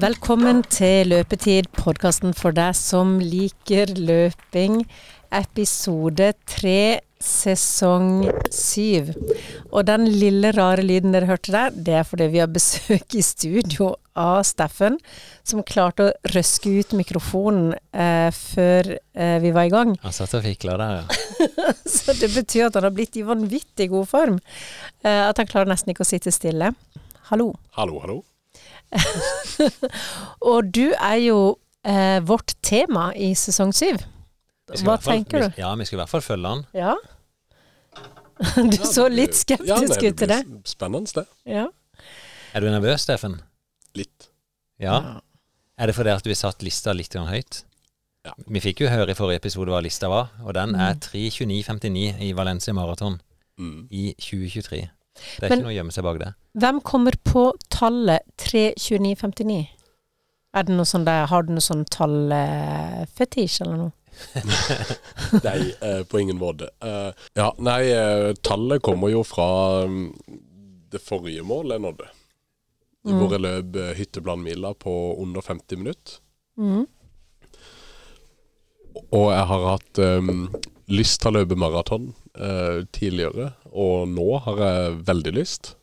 Velkommen til Løpetid, podkasten for deg som liker løping. Episode tre, sesong syv. Og den lille rare lyden dere hørte der, det er fordi vi har besøk i studio av Steffen, som klarte å røske ut mikrofonen eh, før eh, vi var i gang. Han satt og fikla der, ja. Så det betyr at han har blitt i vanvittig god form. Eh, at han klarer nesten ikke å sitte stille. Hallo. Hallo, hallo. Og du er jo eh, vårt tema i sesong syv. Hva hvert fall- tenker du? vi- Ja, vi skal i hvert fall følge han. Ja? Du så litt skeptisk ut til det. Spennende, det. Ja. Er du nervøs, Steffen? Litt. Ja. Er det fordi at vi satt lista litt høyt? Ja. Vi fikk jo høre i forrige episode hva lista var, og den er Mm. 3.29,59 i Valencia Marathon Mm. i 2023. Det er Men- ikke noe å gjemme seg bak det. Hvem kommer på tallet 32959? Er det noe sånn der, har du noe sånn tallfetisj eller noe? Nei, eh, på ingen måte. Eh, ja, nei, eh, tallet kommer jo fra um, det forrige målet jeg nådde. Mm. Hvor jeg løp eh, hytteblandmila på under 50 minutter. Mm. Og jeg har hatt eh, lyst til å løpe maraton eh, tidligere, og nå har jeg veldig lyst.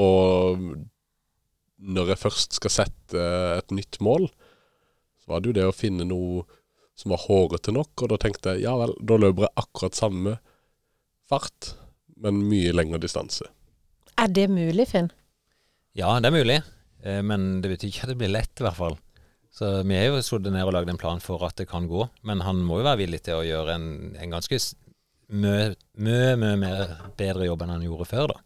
Og når jeg først skal sette et nytt mål, så var det jo det å finne noe som var hårete nok, og da tenkte jeg ja vel, da løper jeg akkurat samme fart, men mye lengre distanse. Er det mulig, Finn? Ja, det er mulig, eh, men det betyr ikke at det blir lett, i hvert fall. Så vi har jo sittet ned og lagd en plan for at det kan gå, men han må jo være villig til å gjøre en, en ganske mye, mye, mye bedre jobb enn han gjorde før, da.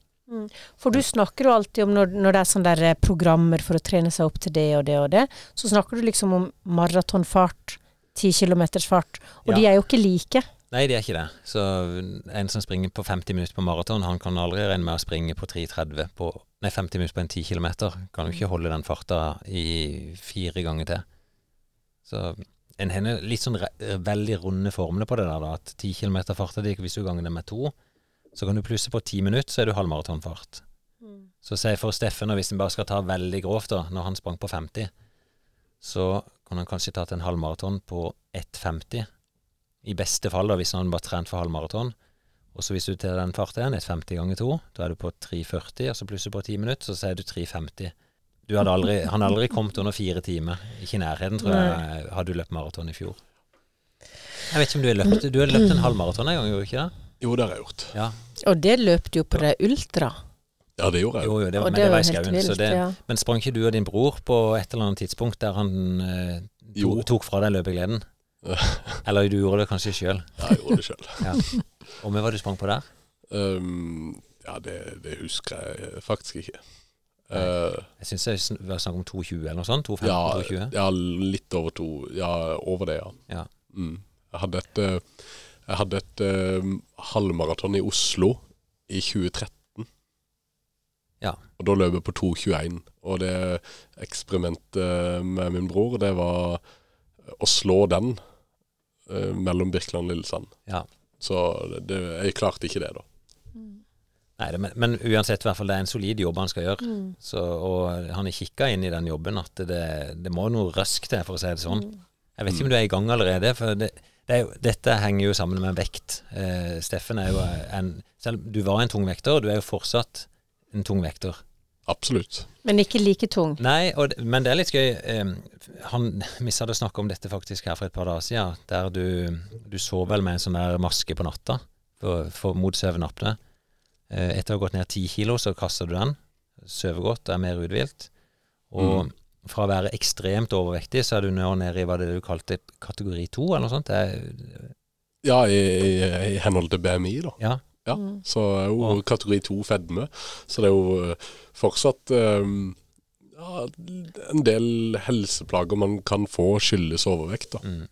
For du snakker jo alltid om når, når det er sånne der eh, programmer for å trene seg opp til det og det og det, så snakker du liksom om maratonfart, ti kilometers fart, og Ja. de er jo ikke like. Nei, de er ikke det. Så en som springer på 50 minutter på maraton, han kan aldri regne med å springe på 3.30 på Nei, 50 minutter på en 10 km. Kan jo ikke holde den farta i fire ganger til. Så en har litt sånn re veldig runde formler på det der, da. At 10 km farta di, hvis du ganger det med to, så kan du plusse på 10 minutter, så er du halvmaratonfart. Så si for Steffen, og hvis en bare skal ta veldig grovt, da, når han sprang på 50, så kan han kanskje tatt en halvmaraton på 1,50. I beste fall, da, hvis han bare trent for halvmaraton. Og så hvis du tar den farten igjen, 1,50 ganger 2, da er du på 3,40, og så plusser du på 10 minutter, så sier du 3,50. Du hadde aldri, han hadde aldri kommet under fire timer. Ikke i nærheten, tror jeg, hadde du løpt maraton i fjor. Jeg vet ikke om du har løpt Du har løpt en halvmaraton en gang, gjorde du ikke det? Jo, det har jeg gjort. Ja. Og det løp du jo på det ultra. Ja, det gjorde jeg. Jo, jo, det, men det det var helt vilt. det- Ja. Men sprang ikke du og din bror på et eller annet tidspunkt der han eh, to, tok, tok fra deg løpegleden? Eller du gjorde det kanskje sjøl? Ja, jeg gjorde det sjøl. Ja. Og med hva du sprang på der? Um, ja, det, det husker jeg faktisk ikke. Eh, Jeg syns det var snakk om 2,20 eller noe sånt? 2,15? ja, 2,20? ja, litt over to. Ja, over det, ja. Ja. Mm. Jeg hadde et, eh, jeg hadde et uh, halvmaraton i Oslo i 2013. Ja. Og da løp jeg på 2,21. Og det eksperimentet med min bror, det var å slå den uh, mellom Birkeland og Lillesand. Ja. Så det, jeg klarte ikke det, da. Nei, det, men, men uansett, i hvert fall, det er en solid jobb han skal gjøre. Mm. Så, og han har kikka inn i den jobben at det, det må noe røsk til, for å si det sånn. Jeg vet ikke om du er i gang allerede, for det, det er jo, dette henger jo sammen med vekt. Eh, Steffen er jo en Selv du var en tung vekter, du er jo fortsatt en tung vekter. Absolutt. Men ikke like tung. Nei, og, men det er litt gøy. Eh, han, vi hadde snakka om dette faktisk her for et par dager siden, der du, du sov vel med en sånn der maske på natta for, for mot søvnapne. Eh, etter å ha gått ned ti kilo, så kaster du den. Sover godt, er mer uthvilt. Og fra å være ekstremt overvektig, så er du nå nede i hva det du kalte kategori to, eller noe sånt. Det er, Ja, i, i, i henhold til BMI, da. ja, Ja, Mm. så er jo Og- kategori to fedme. Så det er jo eh, fortsatt um, ja, en del helseplager man kan få skyldes overvekt. da. mm.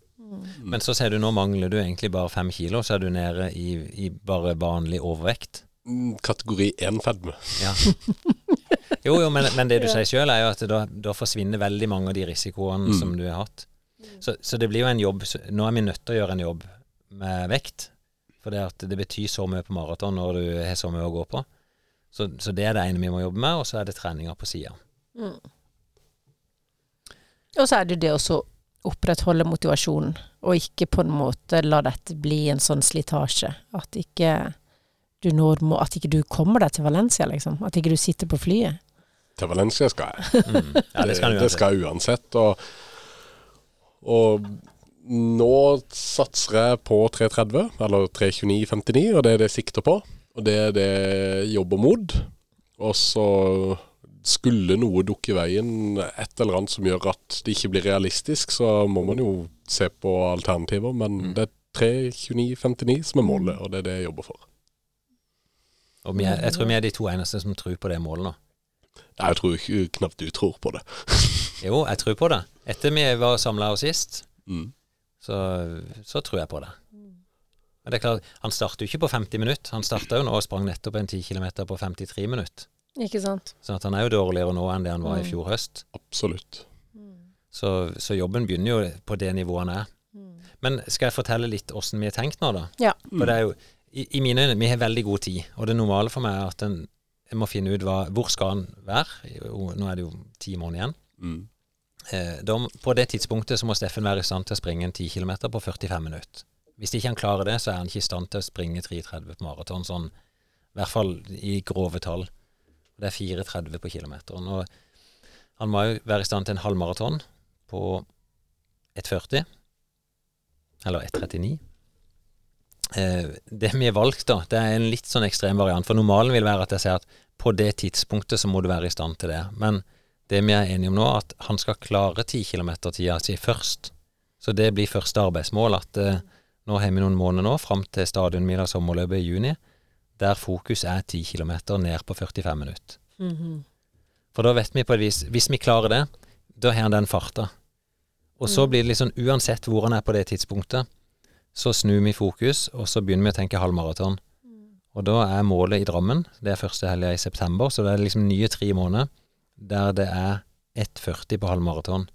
Men så ser du nå mangler du egentlig bare fem kilo, så er du nede i, i bare vanlig overvekt. Mm, Kategori én fedme. Ja. Jo, jo, men, men det du sier sjøl, er jo at da, da forsvinner veldig mange av de risikoene Mm. som du har hatt. Så, så det blir jo en jobb Nå er vi nødt til å gjøre en jobb med vekt. For det, at det betyr så mye på maraton når du har så mye å gå på. Så, så det er det ene vi må jobbe med, og så er det treninga på sida. Mm. Og så er det det å opprettholde motivasjonen, og ikke på en måte la dette bli en sånn slitasje. At ikke du når må, At ikke du kommer deg til Valencia, liksom. At ikke du sitter på flyet. Til Valencia skal jeg. Mm. Ja, det skal det skal jeg uansett. Og, og nå satser jeg på 330, eller 329,59, og det er det jeg sikter på. Og det er det jeg jobber mot. Og så skulle noe dukke i veien, et eller annet som gjør at det ikke blir realistisk, så må man jo se på alternativer. Men Mm. det er 329,59 som er målet, og det er det jeg jobber for. Og vi er, jeg tror vi er de to eneste som tror på det målet nå. Nei, Jeg tror ikke knapt du tror på det. Jo, jeg tror på det. Etter vi var samla oss sist, Mm. så, så tror jeg på det. Men det er klart, han starter jo ikke på 50 minutter. Han starta jo nå og sprang nettopp en 10 km på 53 minutter. Ikke sant? Så at han er jo dårligere nå enn det han var i Mm. fjor høst. Absolutt. Så, så jobben begynner jo på det nivået han er. Men skal jeg fortelle litt åssen vi har tenkt nå, da? Ja. For det er jo, i, i mine øyne, vi har veldig god tid. Og det normale for meg er at en, jeg må finne ut hva, hvor skal han være. Nå er det jo ti måneder igjen. Mm. Eh, de, på det tidspunktet så må Steffen være i stand til å springe en 10 km på 45 minutter. Hvis ikke han klarer det, så er han ikke i stand til å springe 3,30 på maraton, sånn i hvert fall i grove tall. Det er 4,30 på kilometeren. Og han må jo være i stand til en halvmaraton på 1,40. Eller 1,39. Eh, det vi har valgt, da, det er en litt sånn ekstrem variant. For normalen vil være at jeg sier at på det tidspunktet så må du være i stand til det. Men det vi er enige om nå, at han skal klare 10 km-tida si først. Så det blir første arbeidsmål. At eh, nå har vi noen måneder nå, fram til stadionmila sommerløpet i juni, der fokus er 10 km ned på 45 minutter. Mhm. For da vet vi på et vis Hvis vi klarer det, da har han den farta. Og så blir det liksom uansett hvor han er på det tidspunktet, så snur vi fokus, og så begynner vi å tenke halvmaraton. Og da er målet i Drammen, det er første helga i september, så det er liksom nye tre måneder der det er 1,40 på halvmaraton.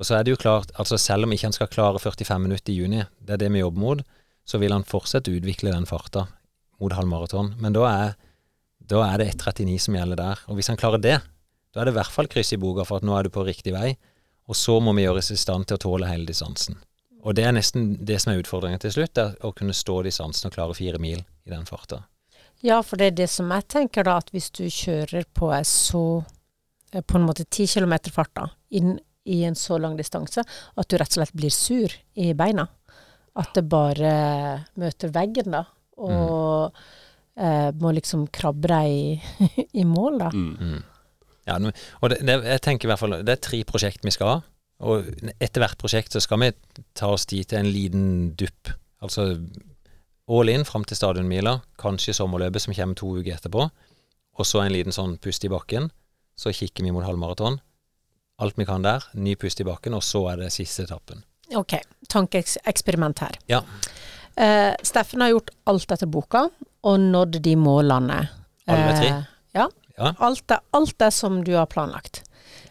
Og så er det jo klart, altså selv om ikke han skal klare 45 minutter i juni, det er det vi jobber mot, så vil han fortsette å utvikle den farta mot halvmaraton. Men da er, da er det 1,39 som gjelder der. Og hvis han klarer det, da er det i hvert fall kryss i boka for at nå er du på riktig vei, og så må vi gjøres i stand til å tåle hele distansen. Og det er nesten det som er utfordringen til slutt, er å kunne stå distansen og klare fire mil i den farta. Ja, for det er det som jeg tenker da, at hvis du kjører på ei så eh, på en måte 10 km fart da, inn i en så lang distanse, at du rett og slett blir sur i beina. At det bare møter veggen, da, og eh, må liksom krabbe deg i, i mål, da. Mm. Ja, og det, det, jeg tenker i hvert fall, det er tre prosjekt vi skal ha, og etter hvert prosjekt så skal vi ta oss dit til en liten dupp. Altså all in fram til stadionmila, kanskje sommerløpet som kommer to uker etterpå, og så en liten sånn pust i bakken. Så kikker vi mot halvmaraton. Alt vi kan der, ny pust i bakken, og så er det siste etappen. Ok, tankeeksperiment her. Ja. Eh, Steffen har gjort alt etter boka, og nådd de målene. Alle tre? Eh, ja. Ja. Alt det, alt det som du har planlagt.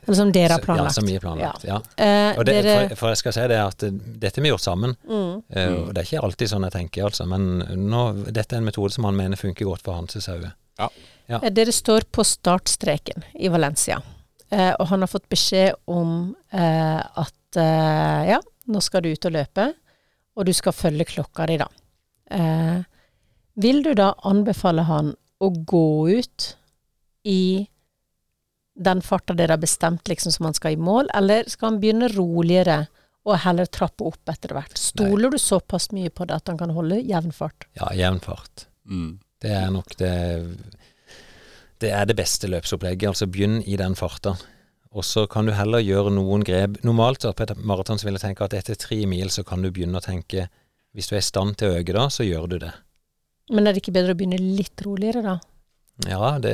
Eller som dere har planlagt. Ja, som vi har planlagt. Ja. ja. Og det, for, for jeg skal si det at dette dette har vi gjort sammen. mm, Eh, og det er ikke alltid sånn jeg tenker, altså. Men nå, dette er en metode som han mener funker godt for Hanses sauer. Ja. Ja. dere står på startstreken i Valencia, eh, og han har fått beskjed om eh, at eh, ja, nå skal du ut og løpe, og du skal følge klokka di da. Eh, vil du da anbefale han å gå ut i den farta dere har bestemt liksom som han skal i mål, eller skal han begynne roligere og heller trappe opp etter hvert? Stoler du såpass mye på det at han kan holde jevn fart? Ja, jevn fart. Mm. Det er nok det Det er det beste løpsopplegget. Altså begynn i den farta. Og så kan du heller gjøre noen grep. Normalt på et maraton så vil jeg tenke at etter tre mil så kan du begynne å tenke Hvis du er i stand til å øke da, så gjør du det. Men er det ikke bedre å begynne litt roligere, da? Ja, det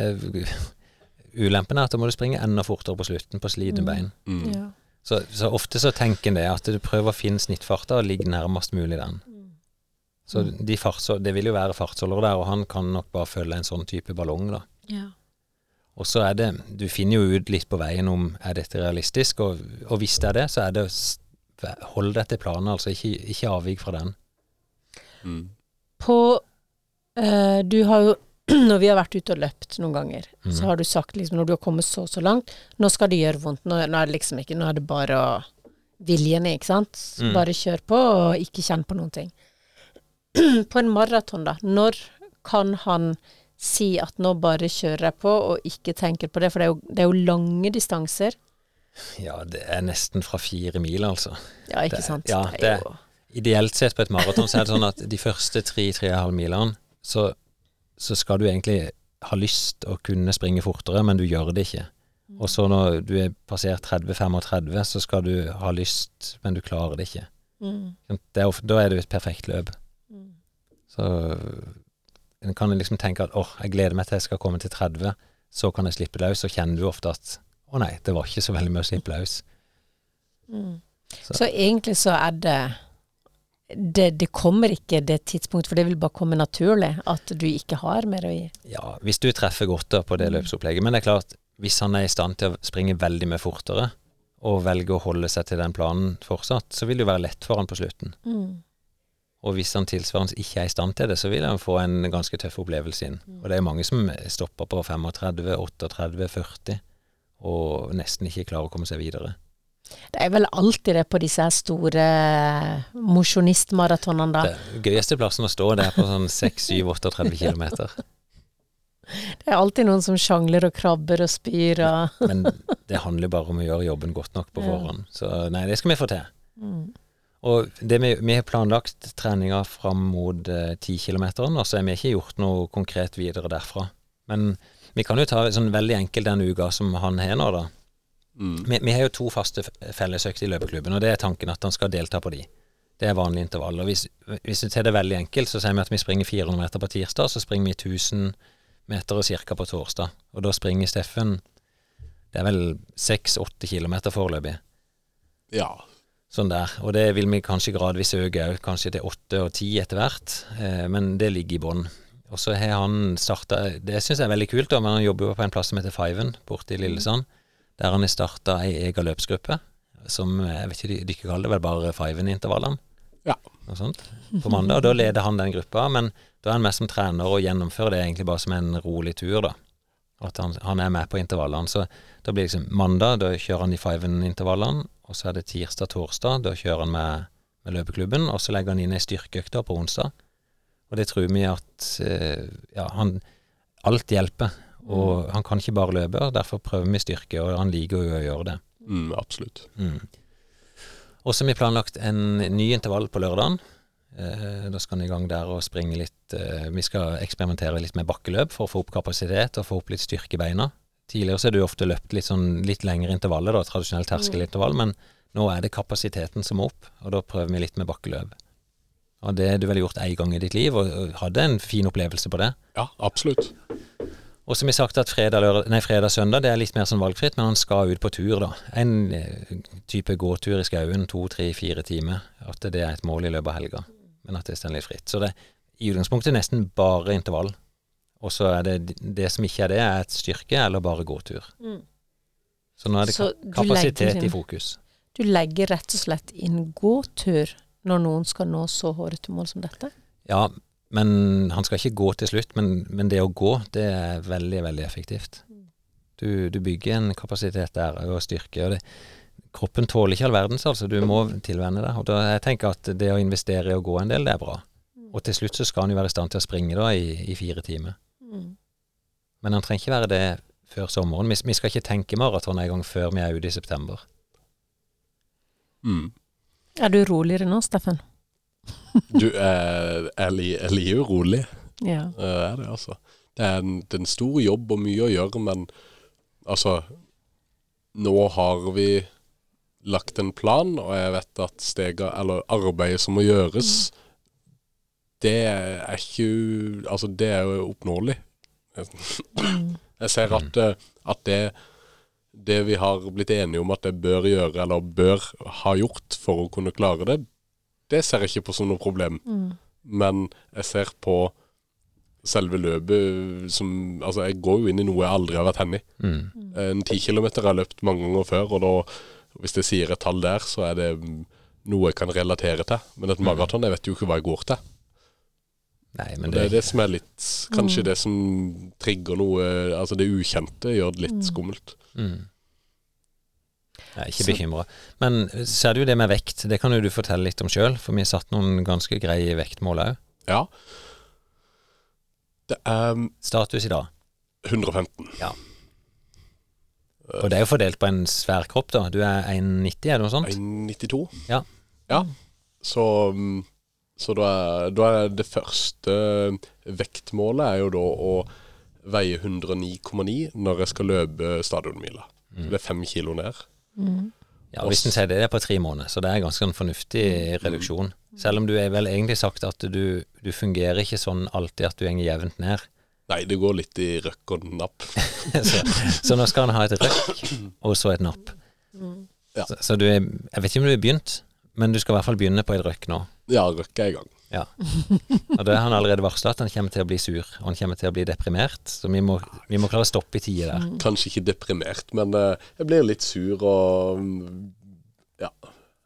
Ulempen er at da må du springe enda fortere på slutten på slitne Mm. bein. Mm. Ja. Så, så ofte så tenker en det at du prøver å finne snittfarta og ligge nærmest mulig den. Så de farts, det vil jo være fartsholdere der, og han kan nok bare følge en sånn type ballong, da. Ja. Og så er det Du finner jo ut litt på veien om er dette realistisk, og, og hvis det er det, så er det å holde Hold deg til planen, altså. Ikke, ikke avvik fra den. Mm. På øh, Du har jo når vi har vært ute og løpt noen ganger, mm. så har du sagt liksom når du har kommet så og så langt, nå skal det gjøre vondt. Nå, nå er det liksom ikke Nå er det bare å viljen ikke sant. Mm. Bare kjør på, og ikke kjenn på noen ting. på en maraton, da. Når kan han si at nå bare kjører jeg på, og ikke tenker på det? For det er jo, det er jo lange distanser. Ja, det er nesten fra fire mil, altså. Ja, ikke Det- sant. ja, det det- er jo Ideelt sett på et maraton så er det sånn at de første tre-tre-og-halv milene, så, så skal du egentlig ha lyst å kunne springe fortere, men du gjør det ikke. Og så når du er passert 30-35, så skal du ha lyst, men du klarer det ikke. mm, Det er, da er det jo et perfekt løp. mm. Så en kan liksom tenke at åh, jeg gleder meg til jeg skal komme til 30, så kan jeg slippe løs, så kjenner du ofte at å nei, det var ikke så veldig mye å slippe løs. Mm. Så- Så egentlig så er det det, det kommer ikke det tidspunktet, for det vil bare komme naturlig, at du ikke har mer å gi. Ja, hvis du treffer godt da på det løpsopplegget. Men det er klart, hvis han er i stand til å springe veldig mye fortere, og velger å holde seg til den planen fortsatt, så vil det jo være lett for han på slutten. Mm. Og hvis han tilsvarende ikke er i stand til det, så vil han få en ganske tøff opplevelse inn. Og det er mange som stopper på 35, 38, 40, og nesten ikke klarer å komme seg videre. Det er vel alltid det på disse store mosjonistmaratonene, da. Det gøyeste plassen å stå, det er på sånn 6-7-38 km. Det er alltid noen som sjangler og krabber og spyr og Men det handler bare om å gjøre jobben godt nok på forhånd. Så nei, det skal vi få til. mm. Og det vi, vi har planlagt treninga fram mot eh, 10 km, og så har vi ikke gjort noe konkret videre derfra. Men vi kan jo ta sånn veldig enkelt den uka som han har nå, da. Mm. Vi, vi har jo to faste fellesøkter i løpeklubben, og det er tanken at han skal delta på de. Det er vanlig intervall. Og hvis, hvis vi tar det veldig enkelt, så sier vi at vi springer 400 meter på tirsdag, så springer vi 1000 meter ca. på torsdag. Og da springer Steffen Det er vel 6-8 km foreløpig. Ja. Sånn der. Og det vil vi kanskje gradvis øke òg, kanskje til åtte og ti etter hvert. Eh, men det ligger i bånn. Og så har han starta Det syns jeg er veldig kult, da, men han jobber jo på en plass som heter Fiven borte i Lillesand. Der han har starta ei egen løpsgruppe som jeg vet ikke, de- dere kaller det vel bare Fiven-intervallene? Ja. Noe sånt. På mandag. Og da leder han den gruppa, men da er han med som trener og gjennomfører det egentlig bare som en rolig tur, da. At han, han er med på intervallene. Så da blir det liksom mandag, da kjører han de Fiven-intervallene. Og så er det tirsdag-torsdag, da kjører han med, med løpeklubben. Og så legger han inn ei styrkeøkt på onsdag. Og det tror vi at eh, ja, han Alt hjelper. Og han kan ikke bare løpe, og derfor prøver vi styrke, og han liker jo å gjøre det. Mm, absolutt. Mm. Og så har vi planlagt en ny intervall på lørdagen. Eh, da skal han i gang der og springe litt eh, Vi skal eksperimentere litt med bakkeløp for å få opp kapasitet og få opp litt styrke i beina. Tidligere så har du ofte løpt litt sånn litt lengre intervaller, da, tradisjonell terskelintervall, men nå er det kapasiteten som må opp, og da prøver vi litt med bakkeløp. Og det har du vel gjort én gang i ditt liv, og, og hadde en fin opplevelse på det. Ja, absolutt. Og som jeg sagt at fredag, lørdag, nei, fredag søndag det er litt mer sånn valgfritt, men han skal ut på tur, da. En eh, type gåtur i skauen, to, tre, fire timer. At det er et mål i løpet av helga. Men at det står litt fritt. Så det i utgangspunktet nesten bare intervall. Og så er det det som ikke er det, er et styrke eller bare gåtur. Mm. Så nå er det ka- kapasitet legger i fokus. Du legger rett og slett inn gåtur når noen skal nå så hårete mål som dette? Ja, men han skal ikke gå til slutt. Men, men det å gå, det er veldig, veldig effektivt. Du, du bygger en kapasitet der og styrke. Og det, kroppen tåler ikke all verdens, altså. Du må tilvenne deg. Og da, jeg tenker at det å investere i å gå en del, det er bra. Og til slutt så skal han jo være i stand til å springe da i, i fire timer. Mm. Men han trenger ikke være det før sommeren. Vi, vi skal ikke tenke maraton en gang før vi er ute i september. Mm. Er du roligere nå, Steffen? Du, eh, jeg, li- jeg liker jo rolig. Ja. Det er det, altså. Det er en, det er en stor jobb og mye å gjøre, men altså Nå har vi lagt en plan, og jeg vet at stega, eller arbeidet som må gjøres, det er ikke Altså, det er jo oppnåelig. Jeg ser at, eh, at det det vi har blitt enige om at det bør gjøre, eller bør ha gjort for å kunne klare det, det ser jeg ikke på som noe problem. Mm. Men jeg ser på selve løpet som Altså, jeg går jo inn i noe jeg aldri har vært hen i. Mm. En ti kilometer har jeg løpt mange ganger før, og da, hvis jeg sier et tall der, så er det mm, noe jeg kan relatere til. Men et maraton, jeg vet jo ikke hva jeg går til. Nei, men Det det, er det som er litt Kanskje det som trigger noe Altså det ukjente gjør det litt skummelt. mm. Jeg er ikke bekymra. Men ser du det med vekt, det kan jo du fortelle litt om sjøl, for vi har satt noen ganske greie vektmål òg. Ja. Det er Status i dag. 115. Og det er jo fordelt på en svær kropp, da. Du er 1,90, er det noe sånt? 1,92. Ja. Ja. Så, mm, så da, er, da er det første vektmålet er jo da å veie 109,9 når jeg skal løpe stadionmila. Mm. Så det er fem kilo ned. Ja, Hvis en sier det, det er på tre måneder, så det er ganske en fornuftig reduksjon. Selv om du er vel egentlig sagt at du, du fungerer ikke sånn alltid at du går jevnt ned. Nei, det går litt i røkk og napp. så, så nå skal han ha et røkk, og så et napp. Ja. Så, så du er Jeg vet ikke om du har begynt, men du skal i hvert fall begynne på et røkk nå. Ja, røkk er i gang. Ja. Og det har han allerede varsla at han kommer til å bli sur, og han kommer til å bli deprimert. Så vi må, vi må klare å stoppe i tide der. Kanskje ikke deprimert, men eh, jeg blir litt sur og mm, Ja.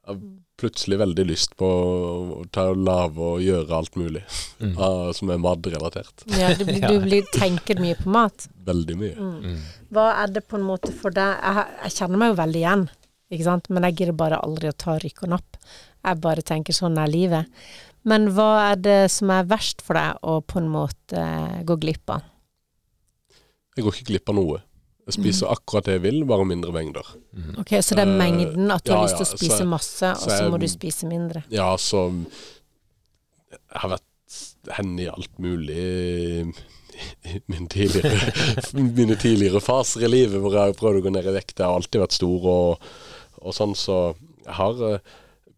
Jeg har plutselig veldig lyst på å ta og lage og gjøre alt mulig Mm. som er matrelatert. Ja, du, blir- du blir, tenker mye på mat. Veldig mye. Mm. Hva er det på en måte for deg Jeg, jeg kjenner meg jo veldig igjen, ikke sant? men jeg gidder bare aldri å ta rykk og napp. Jeg bare tenker sånn er livet. Men hva er det som er verst for deg å på en måte gå glipp av? Jeg går ikke glipp av noe. Jeg spiser akkurat det jeg vil, bare mindre mengder. Ok, Så det er Eh, mengden, at du ja, har lyst til å spise så- masse, og så så må du spise mindre. Ja, så Jeg har vært henne i alt mulig min tidligere, mine tidligere faser i livet hvor jeg har prøvd å gå ned i vekt. Jeg har alltid vært stor og, og sånn, så jeg har eh,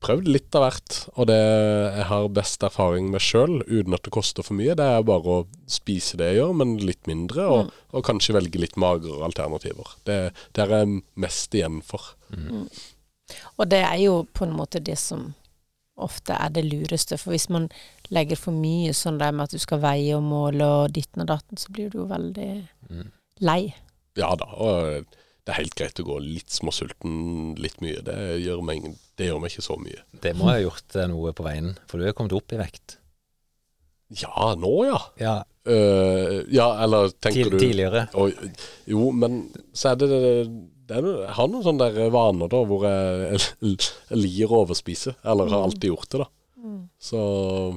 prøvd litt av hvert. Og det jeg har best erfaring med sjøl, uten at det koster for mye, det er bare å spise det jeg gjør, men litt mindre, og, og kanskje velge litt magrere alternativer. Det, det er jeg mest igjen for. Og det er jo på en måte det som ofte er det lureste, for hvis man legger for mye sånn der med at du skal veie og måle og ditten og datten, så blir du jo veldig Mm. lei. Ja da, og det er helt greit å gå litt småsulten litt mye. Det gjør meg, det gjør meg ikke så mye. Det må ha gjort eh, noe på veien, for du er kommet opp i vekt. Ja, nå ja. Ja, uh, ja, eller tenker tid, du tidligere. Og, Jo, men så er det, det, det er Jeg har noen sånne der vaner da hvor jeg, jeg liker å overspise. Eller har alltid gjort det, da. Så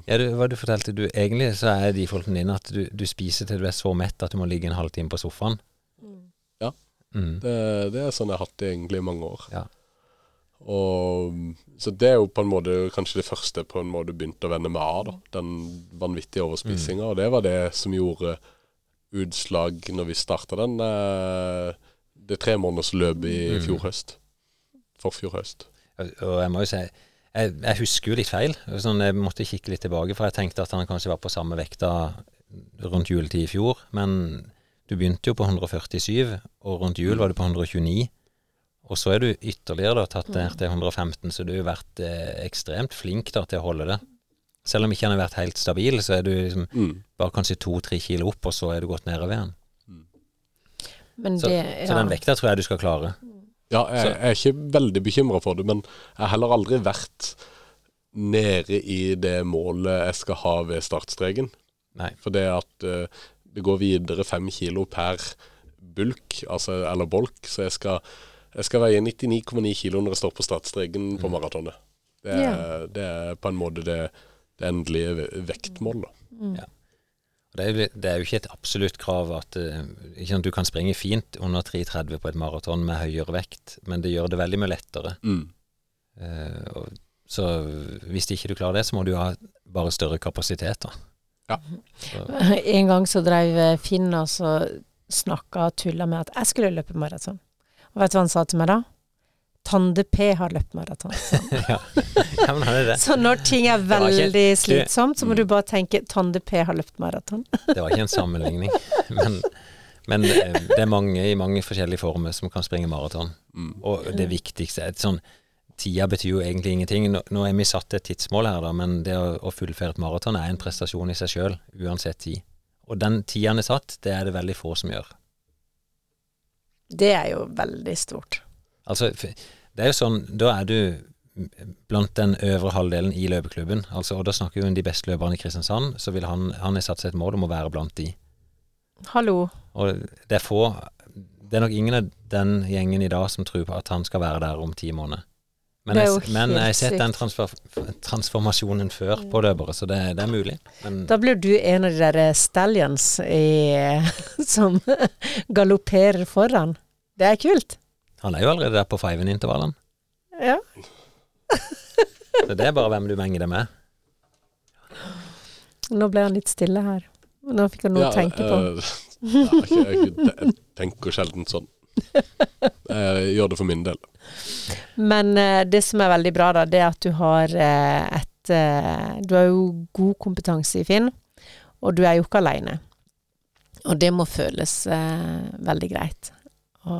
Ja, du, hva du fortalte du Egentlig så er defaulten din at du, du spiser til du er så mett at du må ligge en halvtime på sofaen. Mm. det, det er sånn jeg har hatt det egentlig i mange år. Ja. Og, så det er jo på en måte kanskje det første på en måte begynte å vende meg av. da, Den vanvittige overspisinga. Og det var det som gjorde utslag når vi starta den eh, det tremånedersløpet i Mm. fjor høst. Forfjor høst. Og jeg må jo si jeg, jeg husker jo litt feil. Sånn, jeg måtte kikke litt tilbake, for jeg tenkte at han kanskje var på samme vekta rundt juletid i fjor. Men du begynte jo på 147, og rundt jul var du på 129. Og så er du ytterligere da tatt ned til 115, så du har vært eh, ekstremt flink da til å holde det. Selv om ikke han har vært helt stabil, så er du liksom Mm. bare kanskje to-tre kilo opp, og så er du gått nedover igjen. Men Så, det så ja. den vekta tror jeg du skal klare. Ja, jeg, jeg er ikke veldig bekymra for det, men jeg har heller aldri vært nede i det målet jeg skal ha ved startstreken. Nei. For det at eh, det går videre fem kilo per bulk, altså, eller bolk, så jeg skal, jeg skal veie 99,9 kilo når jeg står på startstreken på maratonet. Det, er- Ja. det er på en måte det, det endelige vektmålet. Mm. Ja. Det er, det er jo ikke et absolutt krav at eh, ikke sant, du kan springe fint under 3,30 på et maraton med høyere vekt, men det gjør det veldig mye lettere. Mm. Uh, og, så hvis ikke du klarer det, så må du ha bare større kapasitet. da. Ja. En gang så drev eh, Finn og så snakka og tulla med at jeg skulle løpe maraton. Og vet du hva han sa til meg da? Tande P har løpt maraton. ja. ja, men han er det. Så når ting er veldig ikke- slitsomt, så må Mm. du bare tenke Tande P har løpt maraton. Det var ikke en sammenligning. Men, men eh, det er mange i mange forskjellige former som kan springe maraton. Mm. Og det viktigste er et sånn Tida betyr jo egentlig ingenting. Nå, nå er vi satt et tidsmål her, da, men det å, å fullføre et maraton er en prestasjon i seg sjøl, uansett tid. Og den tida han er satt, det er det veldig få som gjør. Det er jo veldig stort. Altså, det er jo sånn, da er du blant den øvre halvdelen i løpeklubben. Altså, og da snakker vi om de beste løperne i Kristiansand, så vil han, han har satt seg et mål om å være blant de. Hallo. Og det er få Det er nok ingen av den gjengen i dag som tror på at han skal være der om ti måneder. Men jeg, men jeg har sett den transfer, transformasjonen før på løpere, så det, det er mulig. Men Da blir du en av de der stallions i, som galopperer foran. Det er kult. han er jo allerede der på fiven-intervallene. Ja. Så det er bare hvem du menger det med. Nå ble han litt stille her. Nå fikk han noe å tenke på. Øh, ja, jeg, jeg, jeg tenker sjelden sånn. Jeg gjør det for min del. Men eh, det som er veldig bra, da, det er at du har eh, et eh, Du har jo god kompetanse i Finn, og du er jo ikke aleine. Og det må føles eh, veldig greit å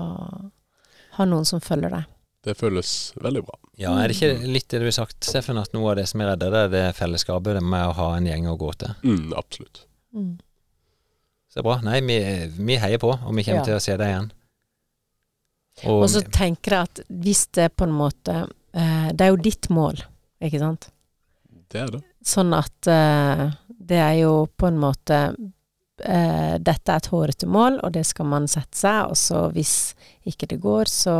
ha noen som følger deg. Det føles veldig bra. Ja, er det ikke litt det du har sagt, Steffen, at noe av det som er redda, det er det fellesskapet det med å ha en gjeng å gå til? Mm, absolutt. Mm. Så det er bra. Nei, vi, vi heier på, og vi kommer Ja. til å se deg igjen. Og, Og så tenker jeg at hvis det på en måte eh, Det er jo ditt mål, ikke sant? Det er det. Sånn at eh, det er jo på en måte eh, Dette er et hårete mål, og det skal man sette seg, og så hvis ikke det går, så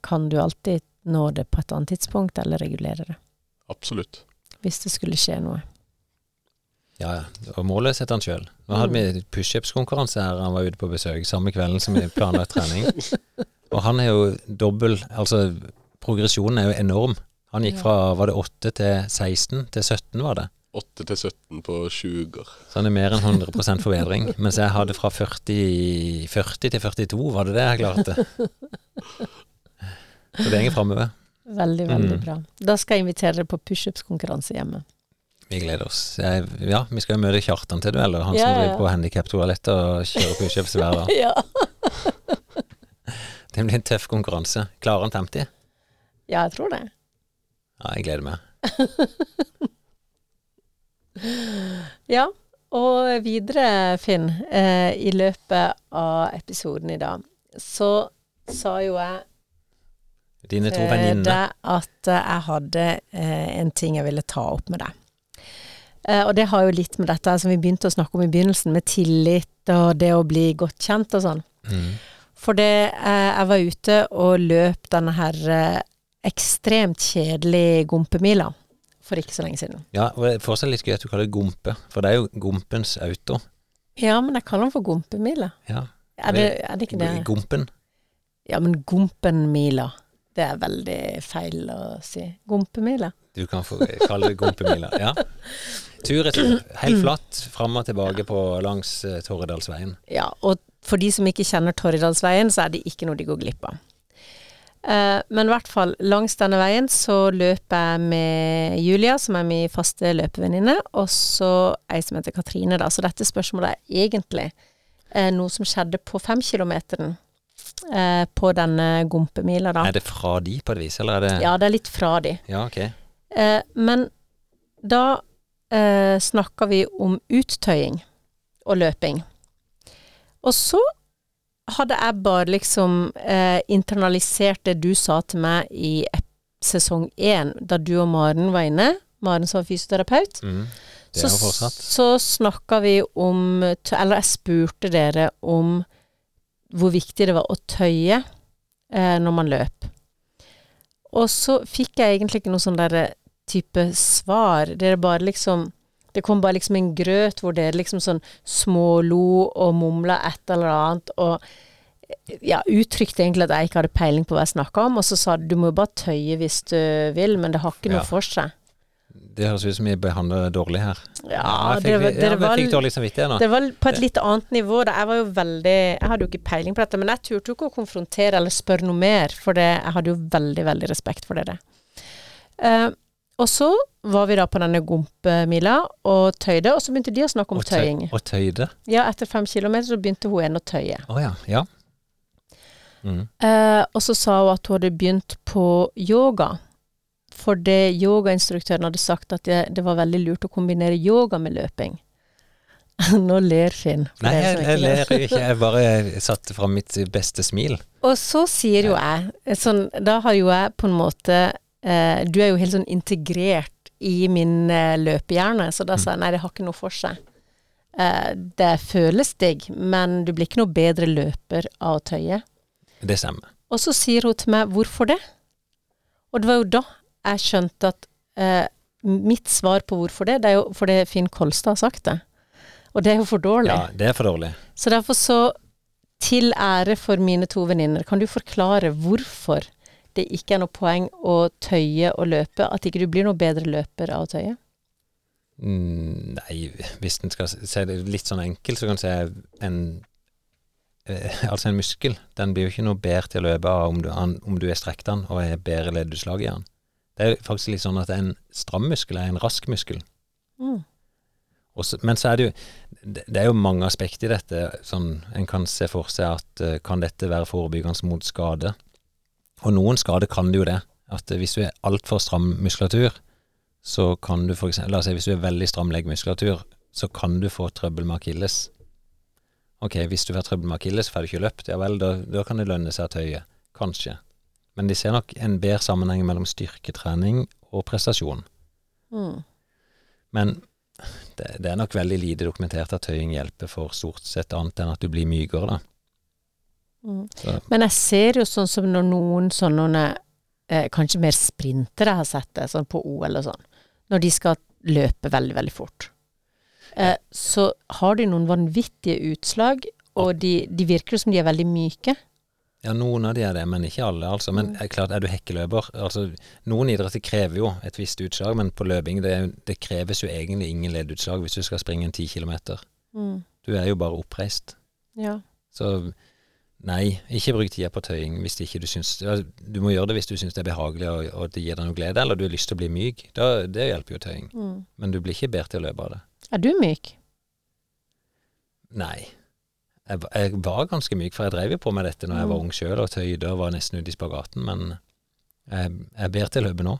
kan du alltid nå det på et annet tidspunkt, eller regulere det. Absolutt. Hvis det skulle skje noe. Ja, ja. Og målet setter han sjøl. Nå hadde Mm. vi pushups-konkurranse her han var ute på besøk, samme kvelden som vi planla trening. Og han er jo dobbel Altså, progresjonen er jo enorm. Han gikk fra var det 8 til 16 til 17, var det. 8 til 17 på 20 uker. Så han er mer enn 100 forbedring. Mens jeg hadde fra 40, 40 til 42, var det det jeg klarte? Så det går framover. Veldig, veldig Mm. bra. Da skal jeg invitere dere på pushups-konkurranse hjemme. Vi gleder oss. Jeg, ja, vi skal jo møte Kjartan til duell, han Ja, som driver på handikaptoalettet og kjører pushups hver dag. Ja. Det blir en tøff konkurranse. Klarer han 50? ja, jeg tror det. Ja, jeg gleder meg. Ja, og videre, Finn, eh, i løpet av episoden i dag, så sa jo jeg Dine to venninner. at eh, jeg hadde eh, en ting jeg ville ta opp med deg. Eh, og det har jo litt med dette som vi begynte å snakke om i begynnelsen, med tillit og det å bli godt kjent og sånn. Mm. For det, eh, jeg var ute og løp denne her eh, ekstremt kjedelige gompemila for ikke så lenge siden. Ja, og det er fortsatt litt gøy at du kaller det gompe, for det er jo gompens auto. Ja, men jeg kaller den for gompemila. Ja, Er det, er det ikke det? Gompen. Ja, men Gompenmila. Det er veldig feil å si. Gompemila. Du kan få kalle det gompemila. Ja. Tur-retur. Helt flatt, fram og tilbake på langs uh, Torredalsveien. Ja, og for de som ikke kjenner Torridalsveien, så er det ikke noe de går glipp av. Eh, men i hvert fall, langs denne veien så løper jeg med Julia, som er min faste løpevenninne, og så ei som heter Katrine, da. Så dette spørsmålet er egentlig eh, noe som skjedde på femkilometeren eh, på denne gompemila, da. Er det fra de på et vis, eller er det Ja, det er litt fra de. Ja, ok. Eh, men da eh, snakka vi om uttøying og løping. Og så hadde jeg bare liksom eh, internalisert det du sa til meg i sesong én, da du og Maren var inne. Maren som var fysioterapeut. Mm. Så, så snakka vi om Eller jeg spurte dere om hvor viktig det var å tøye eh, når man løp. Og så fikk jeg egentlig ikke noe sånn derre type svar. Dere bare liksom Det kom bare liksom en grøt hvor dere liksom sånn smålo og mumla et eller annet, og ja, uttrykte egentlig at jeg ikke hadde peiling på hva jeg snakka om, og så sa du du må jo bare tøye hvis du vil, men det har ikke noe Ja. for seg. Det høres ut som vi behandler dårlig her. Ja, jeg dere, fikk, var- ja, var jeg fikk dårlig samvittighet nå. det var på et litt annet nivå. Da. Jeg var jo veldig Jeg hadde jo ikke peiling på dette, men jeg turte jo ikke å konfrontere eller spørre noe mer, for det, jeg hadde jo veldig, veldig respekt for dere. Eh, og så var vi da på denne gompemila og tøyde, og så begynte de å snakke om Og tøy- tøying. Og tøyde. Ja, etter fem kilometer så begynte hun ene å tøye. Å ja. Ja. Mm. Eh, og så sa hun at hun hadde begynt på yoga. For det yogainstruktøren hadde sagt at det, det var veldig lurt å kombinere yoga med løping. Nå ler Finn. Nei, jeg, jeg ler ikke. Jeg bare satte fram mitt beste smil. Og så sier jo jeg sånn, Da har jo jeg på en måte Du er jo helt sånn integrert i min eh, løpehjerne, så da sa jeg nei, det har ikke noe for seg. Eh, det føles digg, men du blir ikke noe bedre løper av å tøye. Det stemmer. Og så sier hun til meg hvorfor det? Og det var jo da jeg skjønte at eh, mitt svar på hvorfor det, det er jo fordi Finn Kolstad har sagt det. Og det er jo for dårlig. Ja, det er for dårlig. Så derfor så, til ære for mine to venninner, kan du forklare hvorfor det ikke er noe poeng å tøye og løpe? At ikke du blir noe bedre løper av å tøye? Mm, nei, hvis en skal se det litt sånn enkelt, så kan en si en eh, Altså en muskel, den blir jo ikke noe bedre til å løpe av om du, om du er strekt den og er bedre leddutslag i den. Det er faktisk litt sånn at en stram muskel er en rask muskel. Mm. Også, men så er det jo det det er jo mange aspekter i dette. Sånn, en kan se for seg at eh, kan dette være forebyggende mot skade? Og noen skader kan det jo det. At eh, hvis du er altfor stram muskulatur, så kan du for eksempel La oss si hvis du er veldig stram leggmuskulatur, så kan du få trøbbel med akilles. Ok, hvis du får trøbbel med akilles, får du ikke løpt, ja vel, da, da kan det lønne seg å tøye. Kanskje. Men de ser nok en bedre sammenheng mellom styrketrening og prestasjon. Mm. Men det, det er nok veldig lite dokumentert at tøying hjelper for stort sett annet enn at du blir mykere, da. Mm. Men jeg ser jo sånn som når noen sånne eh, kanskje mer sprintere har sett det, sånn på OL og sånn, når de skal løpe veldig, veldig fort, eh, så har de noen vanvittige utslag, og de, de virker som de er veldig myke. ja, noen av de er det, men ikke alle, altså. Men mm. klart, er du hekkeløper altså, Noen idretter krever jo et visst utslag, men på løping det, det kreves jo egentlig ingen leddutslag hvis du skal springe en ti kilometer. Mm. Du er jo bare oppreist. Ja. Så nei, ikke bruk tida på tøying hvis ikke du syns Du må gjøre det hvis du syns det er behagelig og, og det gir deg noe glede, eller du har lyst til å bli myk. Da, det hjelper jo tøying. Mm. Men du blir ikke bedre til å løpe av det. Er du myk? Nei. Jeg, jeg var ganske myk, for jeg drev jo på med dette når jeg var ung sjøl og tøyde og var nesten ute i spagaten, men jeg, jeg er bedre til å løpe nå.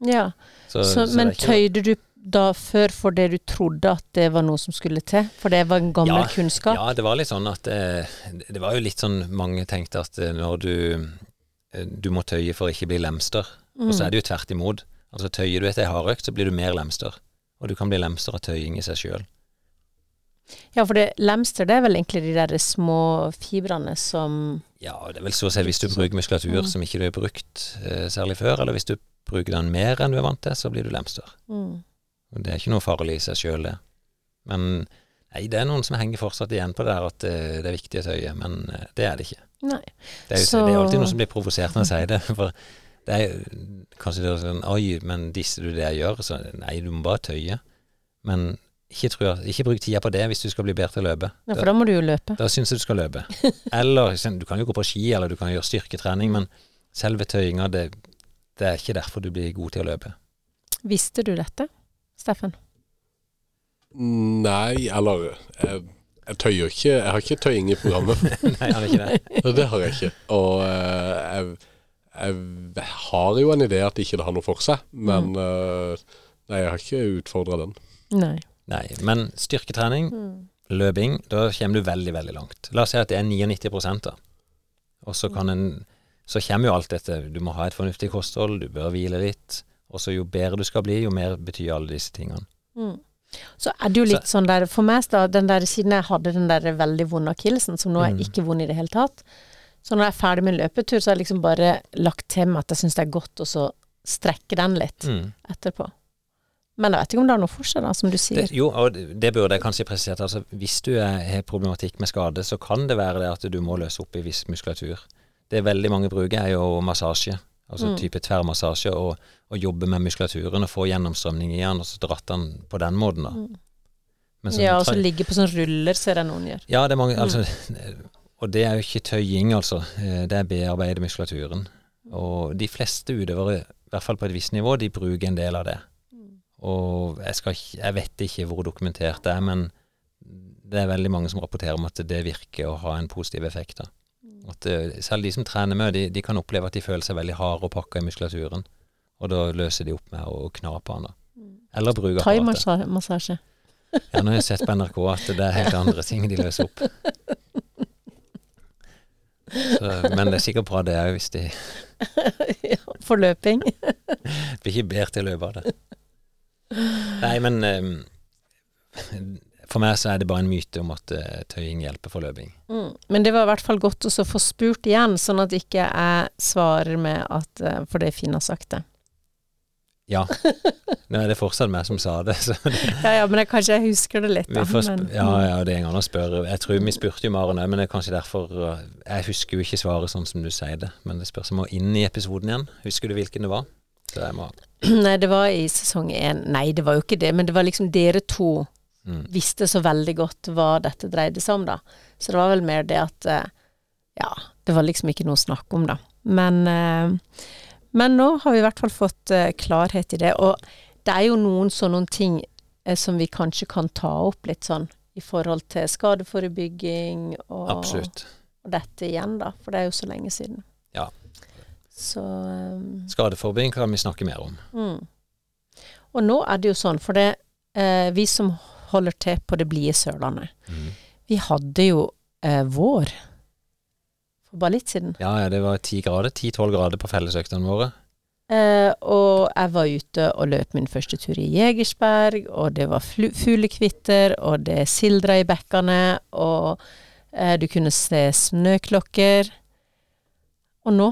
Ja. Så, Så, så men det tøyde du da før for det du trodde at det var noe som skulle til? For det var en gammel Ja, kunnskap? Ja, det var litt sånn at eh, Det var jo litt sånn mange tenkte at eh, når du eh, Du må tøye for å ikke bli lemster. Og så er det jo tvert imot. Altså Tøyer du etter ei hardøkt, så blir du mer lemster. Og du kan bli lemster av tøying i seg sjøl. Ja, for det, lemster det er vel egentlig de der små fibrene som Ja, det er vel så å si hvis du bruker muskulatur som ikke du har brukt eh, særlig før, eller hvis du bruker den mer enn du er vant til, så blir du lemster. mm. Og Det er ikke noe farlig i seg sjøl, det. Men nei, det er noen som henger fortsatt igjen på det her at eh, det er viktig å tøye, men eh, det er det ikke. Nei. Det er jo Så- det er alltid noen som blir provosert når jeg sier det. For det er kanskje det er sånn Oi, men disser du det jeg gjør? Så nei, du må bare tøye. Men ikke, tror, ikke bruk tida på det hvis du skal bli bedre til å løpe. Ja, for da må du jo løpe. Da syns jeg du skal løpe. Eller du kan jo gå på ski, eller du kan gjøre styrketrening, men selve tøyinga, det, det er ikke derfor du blir god til å løpe. Visste du dette, Steffen? Nei, eller jeg, jeg tøyer ikke Jeg har ikke tøying i programmet. Nei, har du ikke det. det har jeg ikke. Og eh, jeg, jeg har jo en idé at ikke det har noe for seg, men mm. Nei, jeg har ikke utfordra den. Nei. Nei, men styrketrening, løping, da kommer du veldig, veldig langt. La oss si at det er 99 da. Og så kan en Så kommer jo alt dette. Du må ha et fornuftig kosthold, du bør hvile litt. Og så jo bedre du skal bli, jo mer betyr alle disse tingene. Mm. Så er det jo litt sånn der For meg, da, den der, siden jeg hadde den der veldig vonde akillesen, som nå er Mm. ikke vond i det hele tatt Så når jeg er ferdig med en løpetur, så har jeg liksom bare lagt til meg at jeg syns det er godt å så strekke den litt Mm. etterpå. Men jeg vet ikke om det er noe forskjell, som du sier. Det, jo, og det burde jeg kanskje presisert. Altså, hvis du er, har problematikk med skade, så kan det være det at du må løse opp i viss muskulatur. Det veldig mange bruker, er jo massasje. Altså Mm. type tverrmassasje, og, og jobbe med muskulaturen og få gjennomstrømning i den, og så dratt den på den måten, da. Mm. Ja, og så ligge på sånne ruller, ser jeg noen gjør. Ja, det er mange altså, Og det er jo ikke tøying, altså. Eh, Det er bearbeide muskulaturen. Og de fleste utøvere, i hvert fall på et visst nivå, de bruker en del av det. Og jeg, skal jeg vet ikke hvor dokumentert det er, men det er veldig mange som rapporterer om at det virker å ha en positiv effekt. Da. At eh, selv de som trener med, de, de kan oppleve at de føler seg veldig harde og pakka i muskulaturen. Og da løser de opp med å kna på den. da. Eller bruke apparatet. Thaimassasje. Ja, nå har jeg sett på NRK at det er helt andre ting de løser opp. Så, men det er sikkert bra det òg, hvis de ja, for løping. Blir ikke bedre til å løpe av det. Nei, men um, for meg så er det bare en myte om at uh, tøying hjelper for løping. Mm. Men det var i hvert fall godt å få spurt igjen, sånn at ikke jeg svarer med at uh, For det Finn har sagt det. Ja. Nå er det fortsatt meg som sa det. Så det Ja ja, men jeg, kanskje jeg husker det litt, da. Men, ja, ja, det er en gang å spørre. Jeg tror vi spurte jo Maren òg, men det er kanskje derfor uh, Jeg husker jo ikke svaret sånn som du sier det, men det spørs om å inn i episoden igjen. Husker du hvilken det var? Så deg, må Nei, det var i sesong én. Nei, det var jo ikke det, men det var liksom dere to mm. visste så veldig godt hva dette dreide seg om, da. Så det var vel mer det at eh, Ja, det var liksom ikke noe å snakke om, da. Men, eh, men nå har vi i hvert fall fått eh, klarhet i det. Og det er jo noen sånne ting som vi kanskje kan ta opp litt sånn i forhold til skadeforebygging og, og dette igjen, da. For det er jo så lenge siden. Så um, Skadeforebygging kan vi snakke mer om. Mm. Og nå er det jo sånn, for det eh, vi som holder til på det blide Sørlandet, Mm. vi hadde jo eh, vår for bare litt siden. Ja, ja, det var ti grader. Ti-tolv grader på fellesøktene våre. Eh, og jeg var ute og løp min første tur i Jegersberg, og det var fuglekvitter, og det sildra i bekkene, og eh, du kunne se snøklokker. Og nå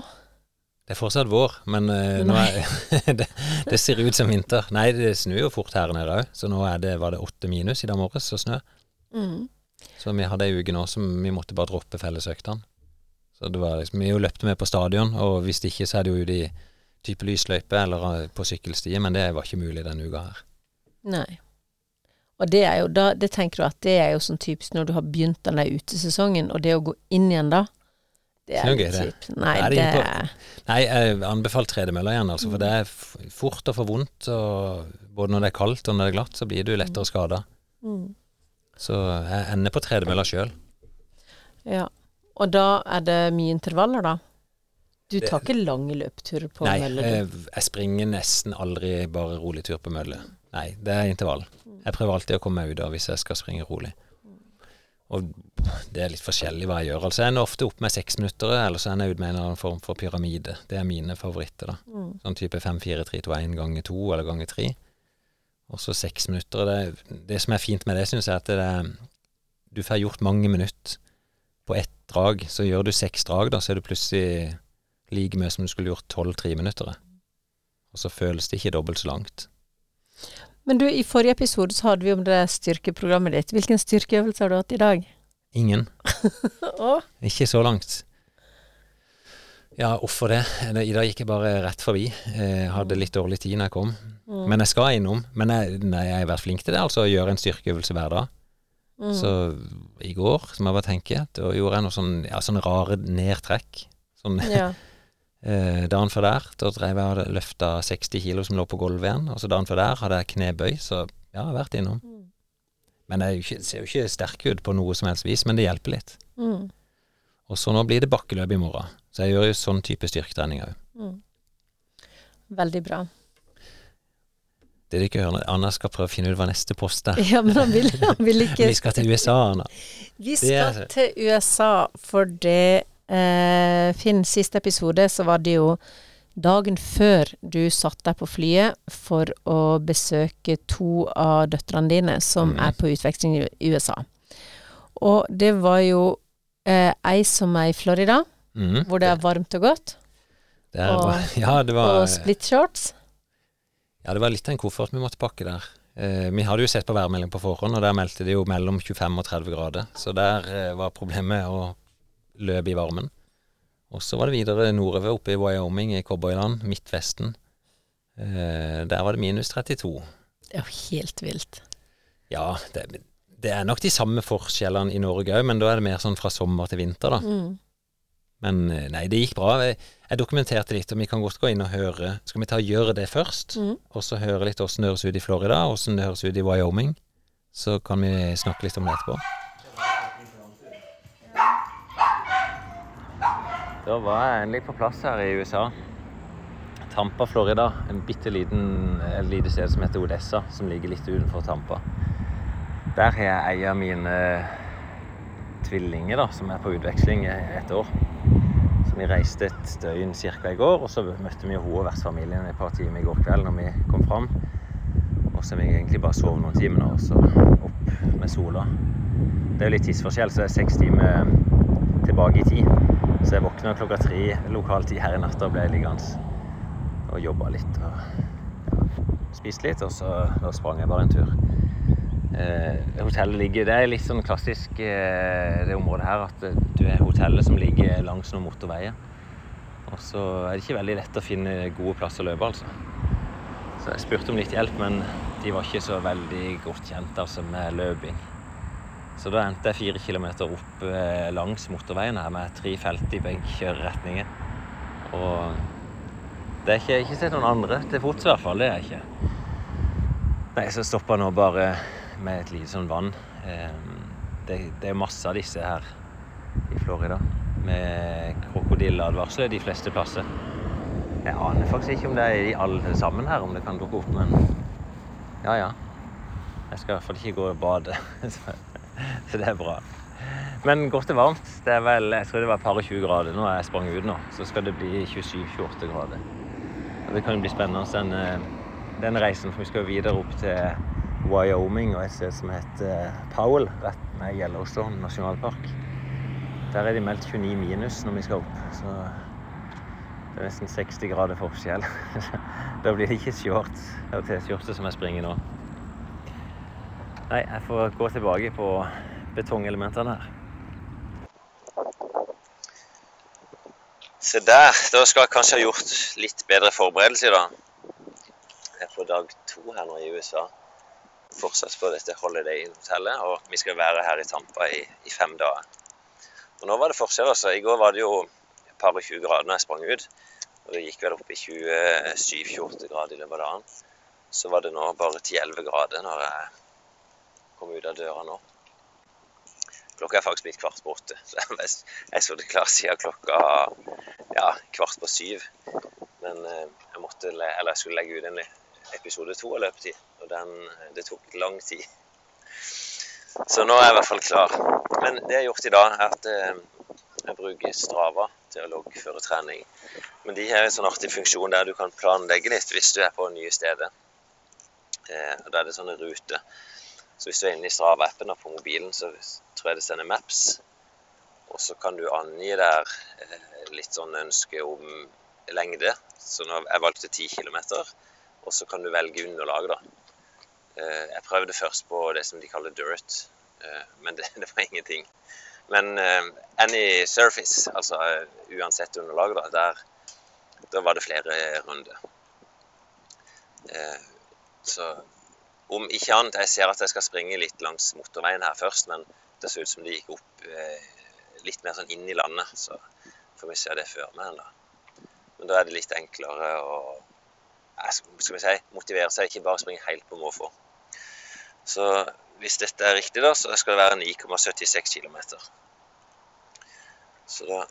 Det er fortsatt vår, men uh, er, det, det ser ut som vinter. Nei, det snur jo fort her nede òg, så nå det, var det åtte minus i dag morges og snø. mm. Så vi hadde ei uke nå som vi måtte bare droppe fellesøktene. Så det var liksom, Vi jo løpte med på stadion, og hvis ikke så er det jo ute i type lysløype eller eh, på sykkelstier, men det var ikke mulig denne uka her. Nei. Og det er jo da Det tenker du at det er jo sånn typisk når du har begynt den der utesesongen, og det å gå inn igjen da Det er litt kjipt. Nei, Det Nei, jeg anbefaler tredemølla igjen, altså, for det er fort å få vondt. Både når det er kaldt og når det er glatt, så blir du lettere skada. mm. Så jeg ender på tredemølla sjøl. Ja. Og da er det mye intervaller, da? Du tar ikke lange løpturer på Nei, mølle? jeg, jeg springer nesten aldri bare rolig tur på mølle. Nei, det er intervall. Jeg prøver alltid å komme meg ut av hvis jeg skal springe rolig. Og det er litt forskjellig hva jeg gjør. Altså Jeg ender ofte opp med seksminuttere, eller så ender jeg ut med en eller annen form for pyramide. Det er mine favoritter, da. Mm. Sånn type 5, 4, 3, 2, 1 ganger 2 eller ganger 3. Og så seks minutter. Det, det som er fint med det, syns jeg, at det er, du får gjort mange minutter på ett drag. Så gjør du seks drag, da, så er du plutselig like mye som du skulle gjort tolv treminuttere. Og så føles det ikke dobbelt så langt. Men du, i forrige episode så hadde vi om det styrkeprogrammet ditt. Hvilken styrkeøvelse har du hatt i dag? Ingen. Ikke så langt. Ja, hvorfor? Det- I dag gikk jeg bare rett forbi. Jeg hadde litt dårlig tid når jeg kom. mm. Men jeg skal innom. Men jeg, nei, jeg har vært flink til det, altså å gjøre en styrkeøvelse hver dag. mm. Så i går, som jeg bare tenker, da gjorde jeg noe sånn, ja, sånne rare nedtrekk. Sånn Ja. eh, dagen før der, da drev jeg og løfta 60 kilo som lå på gulvet igjen. Og så dagen før der hadde jeg knebøy, så ja, jeg har vært innom. Mm. Men jeg ikke, ser jo ikke sterk ut på noe som helst vis, men det hjelper litt. Mm. Og så nå blir det bakkeløp i morgen. Så jeg gjør jo sånn type styrketrening òg. Mm. Veldig bra. Det du ikke hører, Anna skal prøve å finne ut hva neste post er. Ja, men han vil, han vil ikke Vi skal til USA, Anna. Vi skal er- til USA, for det Finn, siste episode så var det jo dagen før du satte deg på flyet for å besøke to av døtrene dine som mm. er på utveksling i USA. Og det var jo eh, ei som er i Florida, mm. hvor det er varmt og godt, Det og- ja, det var, og split shorts. ja, det var litt av en koffert vi måtte pakke der. Eh, vi hadde jo sett på værmelding på forhånd, og der meldte de jo mellom 25 og 30 grader. Så der eh, var problemet å løpe i varmen. Og så var det videre nordover, oppe i Wyoming, i cowboyland, Midtvesten. Eh, der var det minus 32. Det er jo helt vilt. Ja, det, det er nok de samme forskjellene i Norge òg, men da er det mer sånn fra sommer til vinter, da. Mm. Men eh, nei, det gikk bra. Jeg, jeg dokumenterte litt, og vi kan godt gå inn og høre. Skal vi ta og gjøre det først? Mm. Og så høre litt åssen det høres ut i Florida, åssen det høres ut i Wyoming. Så kan vi snakke litt om det etterpå. Da var jeg endelig på plass her i USA. Tampa, Florida. En bitte liten et lite sted som heter Odessa, som ligger litt utenfor Tampa. Der har jeg ei av mine tvillinger da, som er på utveksling i et år. Vi reiste et døgn ca. i går, og så møtte vi henne og vertsfamilien et par timer i går kveld når vi kom fram. Og så har vi egentlig bare sovet noen timer nå, og så opp med sola. Det er jo litt tidsforskjell, så det er seks timer tilbake i tid. Så jeg våkna klokka tre lokal tid her i natt og ble liggende og jobba litt. og ja, Spist litt, og så da sprang jeg bare en tur. Eh, hotellet ligger Det er litt sånn klassisk eh, det området her at du er hotellet som ligger langs noen motorveier. Og så er det ikke veldig lett å finne gode plasser å løpe, altså. Så jeg spurte om litt hjelp, men de var ikke så veldig godt kjent altså, med løping. Så da endte jeg fire kilometer opp eh, langs motorveien her med tre felt i begge kjøreretninger. Og det er ikke, ikke sett noen andre til fots, i hvert fall. Det er jeg ikke. Nei, så stoppa nå bare med et lite sånn vann. Ehm, det, det er masse av disse her i Florida. Med krokodilleadvarsler de fleste plasser. Jeg aner faktisk ikke om det er i alle sammen her, om det kan dukke opp, men ja ja. Jeg skal i hvert fall ikke gå og bade. Så det er bra. Men godt og varmt. Det er vel, jeg tror det var et par og 20 grader nå jeg sprang ut nå. Så skal det bli 27-28 grader. Og det kan jo bli spennende den, eh, den reisen, for vi skal videre opp til Wyoming og et sted som heter Powell, rett ved Yellowstone nasjonalpark. Der er de meldt 29 minus når vi skal opp. Så det er nesten 60 grader forskjell. da blir det ikke shorts og T-skjorte som jeg springer nå. Nei, jeg får gå tilbake på betongelementene her. Se der. Da skal jeg kanskje ha gjort litt bedre forberedelser, i dag. Jeg er på dag to her nå i USA. Fortsatt på dette Holiday-hotellet, og vi skal være her i Tampa i, i, fem dager. Og nå var det forskjell, altså. I går var det jo et par og 20 grader når jeg sprang ut. Og det gikk vel opp i 27-28 grader i løpet av dagen. Så var det nå bare 10-11 grader når jeg komme ut av døra nå. Klokka er faktisk blitt kvart på åtte, så jeg så det klart siden klokka ja, kvart på syv. Men eh, jeg, måtte, eller jeg skulle legge ut en episode to av løpetid, og den, det tok lang tid. Så nå er jeg i hvert fall klar. Men det jeg har gjort i dag, er at eh, jeg bruker Strava til å loggføre trening. Men de har en sånn artig funksjon der du kan planlegge litt hvis du er på nye steder. Eh, Da er det sånne ruter så hvis du er inne i Strava-appen på mobilen, så tror jeg det sender Maps. Og så kan du angi der eh, litt sånn ønske om lengde. Så nå jeg valgte 10 km. Og så kan du velge underlag, da. Eh, jeg prøvde først på det som de kaller dirt, eh, men det, det var ingenting. Men any surface, altså uansett underlag, da, der, da var det flere runder. Så om ikke annet, jeg ser at jeg skal springe litt langs motorveien her først, men det ser ut som det gikk opp eh, litt mer sånn inn i landet. Så får vi se det før meg. Da. Men da er det litt enklere å skal vi si, motivere seg, ikke bare springe helt på måfå. Så hvis dette er riktig, da, så skal det være 9,76 km. Så da har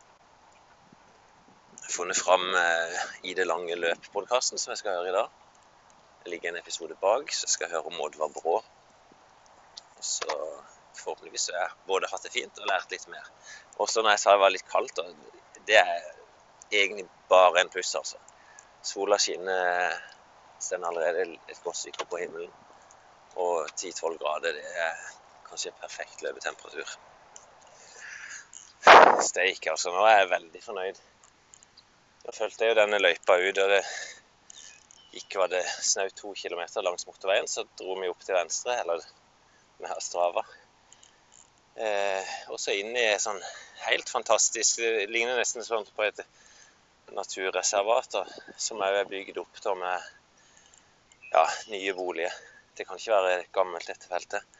jeg funnet fram eh, i det lange løp-podkasten som jeg skal høre i dag. Ligger en episode bak, så jeg skal høre om Oddvar Brå. Og så forhåpentligvis har jeg både hatt det fint og lært litt mer. Også når jeg sa det var litt kaldt, det er egentlig bare en pluss, altså. Sola skinner står allerede et godt stykke på himmelen. Og 10-12 grader, det er kanskje perfekt løpetemperatur. Steik, altså. Nå er jeg veldig fornøyd. Da fulgte jeg jo denne løypa ut, og det gikk var det snaut to kilometer langs motorveien, så dro vi opp til venstre, eller med Strava. Eh, og så inn i sånn helt fantastisk Det ligner nesten sånn på et naturreservat som òg er bygd opp da, med ja, nye boliger. Det kan ikke være gammelt, dette feltet.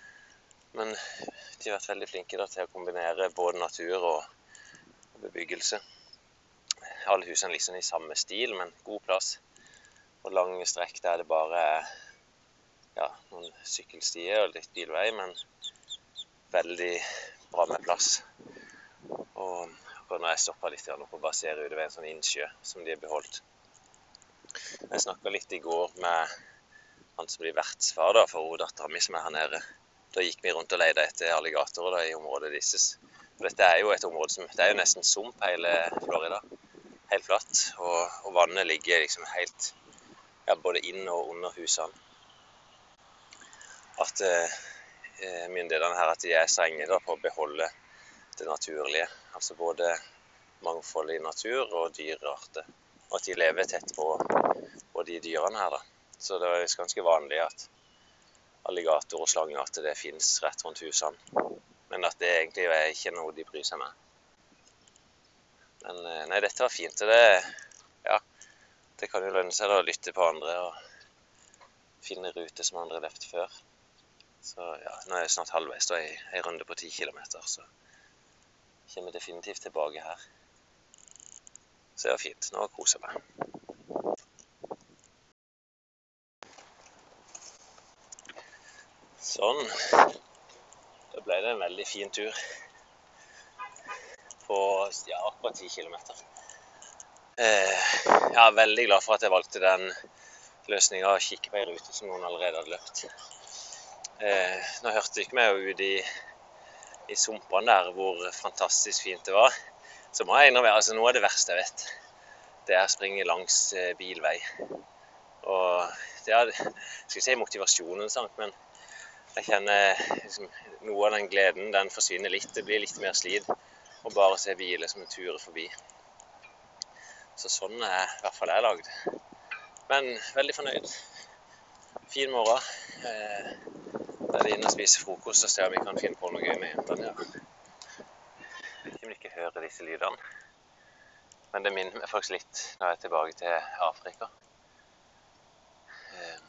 Men de har vært veldig flinke da, til å kombinere både natur og bebyggelse. Alle husene liksom i samme stil, men god plass og lange strekk der det bare er ja, noen sykkelstier og litt bilvei, men veldig bra med plass. Og når jeg stoppa litt oppe og bare ut ved en sånn innsjø som de har beholdt. Jeg snakka litt i går med han som blir vertsfar da, for dattera mi som er her nede. Da gikk vi rundt og leide etter alligatorer da, i området deres. Dette er jo et område som Det er jo nesten sump hele Florida. Helt flatt. Og, og vannet ligger liksom helt ja, både inn og under husene. At eh, myndighetene her at de er strenge da, på å beholde det naturlige. Altså både mangfoldig natur og dyrearter. Og at de lever tett på, på de dyrene her. da. Så det er ganske vanlig at alligator og slanger at det fins rett rundt husene. Men at det egentlig er ikke noe de bryr seg med. Men eh, nei, dette var fint. Det, ja, det kan jo lønne seg da å lytte på andre og finne ruter som andre har levd før. Så ja, nå er jeg snart halvveis da, i ei runde på ti kilometer, så kommer definitivt tilbake her. Så det var fint. Nå koser jeg meg. Sånn. Da ble det en veldig fin tur på ja, akkurat 10 km. Eh, jeg er veldig glad for at jeg valgte den løsninga å kikke på ei rute som noen allerede hadde løpt. Eh, nå hørte ikke jo ut i, i sumpene der hvor fantastisk fint det var. Så må jeg innrømme altså noe av det verste jeg vet, det er å springe langs eh, bilvei. Og det er skal ikke si motivasjonen, sant, men jeg kjenner liksom, noe av den gleden den forsvinner litt. Det blir litt mer slid å bare se biler som turer forbi. Så sånn er i hvert fall jeg lagd. Men veldig fornøyd. Fin morgen. Eh, da er det inn og spise frokost og se om vi kan finne på noe gøy med jentene. Ja. Om de ikke hører disse lydene. Men det minner meg faktisk litt når jeg er tilbake til Afrika. Eh,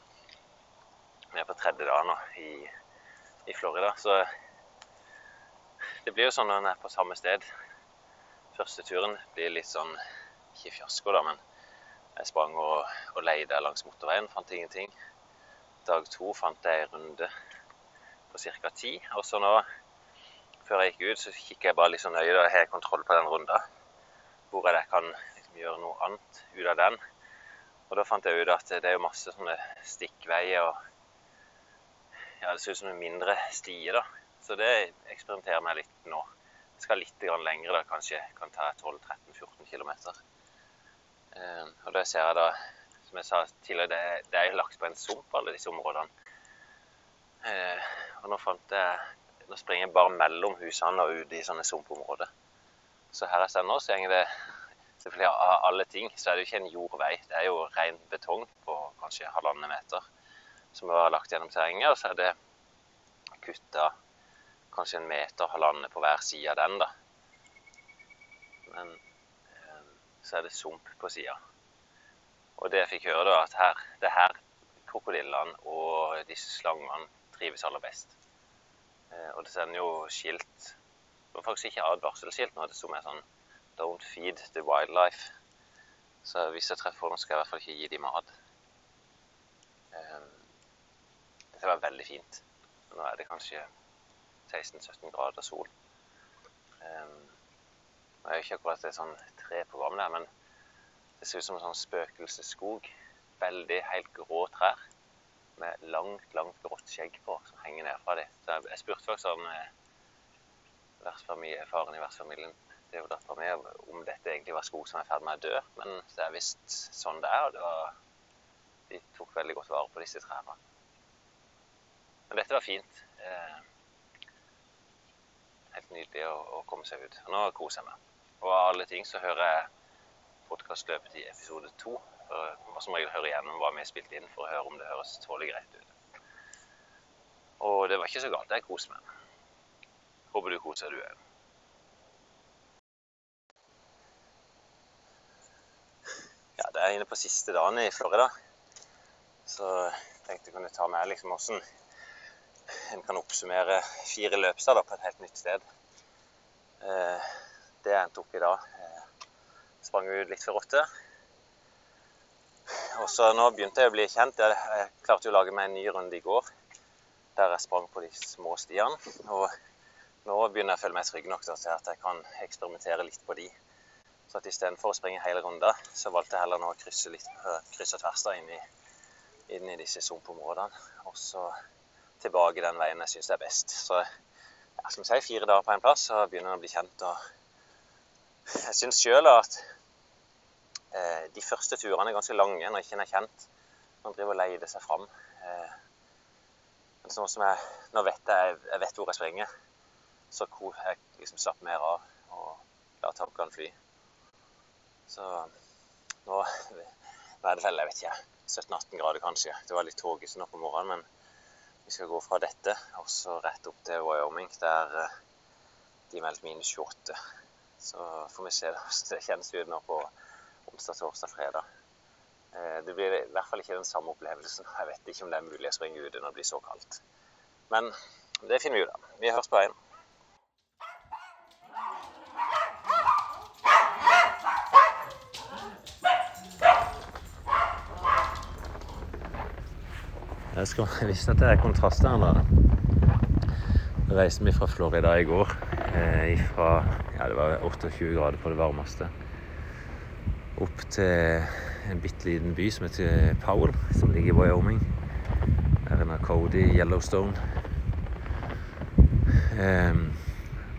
vi er på tredje dag nå i, i, Florida, så det blir jo sånn når en er på samme sted. Første turen blir litt sånn ikke fiasko, da, men jeg sprang og, og leide langs motorveien, fant ingenting. Dag to fant jeg en runde på ca. ti. Og så nå, før jeg gikk ut, så kikker jeg bare litt sånn nøye. Da har jeg kontroll på den runda. Hvor jeg kan liksom gjøre noe annet ut av den. Og da fant jeg ut at det er jo masse sånne stikkveier og ja, det ser ut som en mindre stie, da. Så det eksperimenterer jeg litt nå. Jeg skal litt lenger, da, kanskje kan ta 12-13-14 km. Eh, og det ser jeg da, som jeg sa tidligere, det, det er lagt på en sump, alle disse områdene. Eh, og nå fant jeg Nå springer jeg bare mellom husene og ut i sånne sumpområder. Så her jeg står nå, så går det selvfølgelig av alle ting, så er det jo ikke en jordvei. Det er jo ren betong på kanskje halvannen meter som vi har lagt gjennom terrenget. Og så er det kutta kanskje en meter, halvannen på hver side av den, da. Men så er det sump på sida. Og det jeg fikk høre, da, at her, det er her krokodillene og disse slangene trives aller best. Eh, og det sender jo skilt Det var faktisk ikke advarselskilt men det sto med sånn 'Don't feed the wildlife'. Så hvis jeg treffer dem, skal jeg i hvert fall ikke gi dem mat. Um, dette var veldig fint. Nå er det kanskje 16-17 grader sol. Um, det er jo ikke akkurat et sånn treprogram der, men det ser ut som en sånn spøkelsesskog. Veldig helt grå trær med langt, langt grått skjegg på som henger ned fra dem. Så jeg, spurte faktisk om eh, faren i vertsfamilien mi om dette egentlig var skog som er i ferd med å dø. Men det er visst sånn det er. og det var, De tok veldig godt vare på disse trærne. Men dette var fint. Eh, helt nydelig å, å, komme seg ut. Nå koser jeg meg. Og av alle ting så hører jeg podkastløpet i episode to må som regel høre igjennom hva vi har spilt inn, for å høre om det høres tålelig greit ut. Og det var ikke så galt. Jeg koser meg. Håper du koser du òg. Ja, det er inne på siste dagen i Florida. Så tenkte jeg kunne ta med liksom åssen en kan oppsummere fire løpsdager på et helt nytt sted. Eh, det jeg endte opp i dag. Eh, sprang ut litt før åtte. Og så nå begynte jeg å bli kjent. Jeg klarte jo å lage meg en ny runde i går der jeg sprang på de små stiene. Og nå begynner jeg å føle meg trygg nok til at jeg kan eksperimentere litt på de. Så at istedenfor å springe hele runda, så valgte jeg heller nå å krysse litt krysse tvers inn i, inn i disse sumpområdene. Og så tilbake den veien jeg syns er best. Så ja, skal vi si, fire dager på en plass, så begynner en å bli kjent. og Jeg syns sjøl at eh, de første turene er ganske lange når ikke en er kjent. Man driver og leter seg fram. Eh, men sånn som jeg, nå vet jeg, jeg vet hvor jeg springer, så jeg liksom slapp mer av og lar tankene fly. Så nå, nå er det vel, jeg vet ikke, 17-18 grader kanskje. Det var litt tåkete nå på morgenen, men vi skal gå fra dette og så rett opp til Wyoming, der eh, de meldte minus 28. Så får vi se det kjennes ut nå på onsdag, torsdag, fredag. Eh, det blir i hvert fall ikke den samme opplevelsen. Jeg vet ikke om det er mulig å springe ute når det blir så kaldt. Men det finner vi ut av. Vi høres på veien. Jeg skal vise at det er kontraster her. Da reiste vi fra Florida i går. Eh, fra ja, det var 28 grader på det varmeste. Opp til en bitte liten by som heter Powell, som ligger i Wyoming. Der er Cody, Yellowstone. Eh,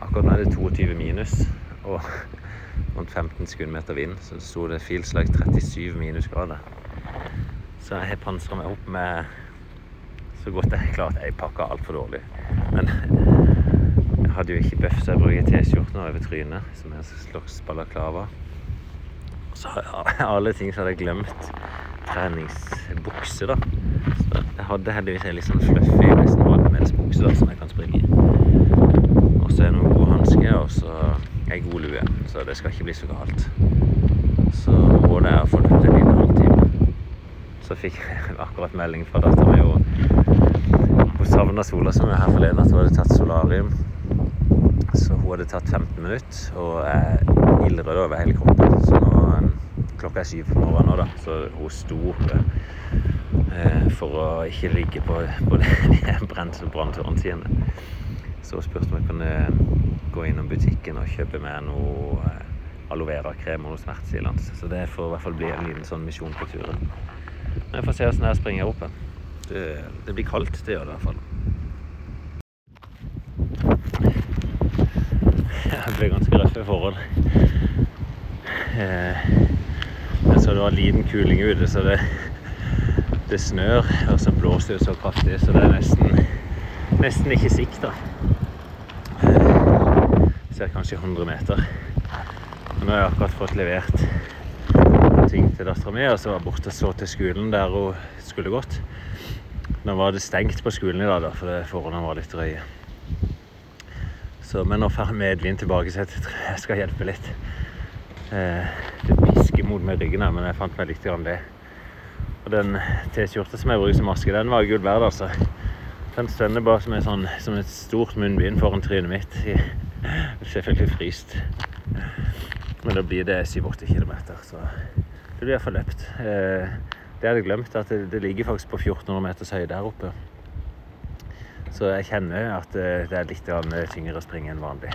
akkurat nå er det 22 minus og rundt 15 sekundmeter vind, så det sto det 'feels like 37 minusgrader'. Så jeg har pansra meg opp med så godt jeg klarte. Jeg pakka altfor dårlig. Men hadde jo ikke bøff, så jeg bruker T-skjorten over trynet, som er en slags balaklava. Så jeg alle ting så hadde jeg glemt treningsbukse, da. Så jeg hadde heldigvis en litt sånn fluffy nesten vadmelsbukse som jeg kan springe i. Og så er det noen gode hansker, og så ei god lue. Så det skal ikke bli så galt. Så målet er å få løpt en liten halvtime. Så fikk jeg akkurat melding fra dattera mi hun savna sola som er her forleden, at hun hadde tatt solarium. Hun hadde tatt 15 minutter og er ildrød over hele kroppen. Så nå klokka er syv på morgenen nå, da, så hun sto eh, for å ikke ligge på, på de brente brannturene sine. Så hun spurte om jeg kunne gå innom butikken og kjøpe med noe eh, aloe vera-krem og noe smertestillende. Så det får i hvert fall bli en liten sånn misjon på turen. Men jeg får se åssen jeg springer opp. Det, det, blir kaldt, det gjør det i hvert fall. Det er ganske røffe forhold. Eh, jeg så det var liten kuling ute, så det, det snør. Og så blåser det så kraftig, så det er nesten, nesten ikke sikt. da. Ser kanskje 100 meter. Nå har jeg akkurat fått levert ting til dattera mi, og så var jeg borte og så til skolen der hun skulle gått. Nå var det stengt på skolen i dag, da, for forholdene var litt drøye. Så, men nå får medvind tilbake, så jeg tror jeg skal hjelpe litt. Eh, det pisker mot meg ryggen her, men jeg fant meg litt grann det. Og den T-skjorta som jeg bruker som maske, den var gull verd, altså. Den stønner bare som, sånn, som, et stort munnbind foran trynet mitt. Selvfølgelig fryst. Men da blir det 7-8 km, så det blir iallfall løpt. Eh, det hadde jeg glemt, at det, det, ligger faktisk på 1400 meters høyde der oppe. Så jeg kjenner at eh, det er litt tyngre å springe enn vanlig.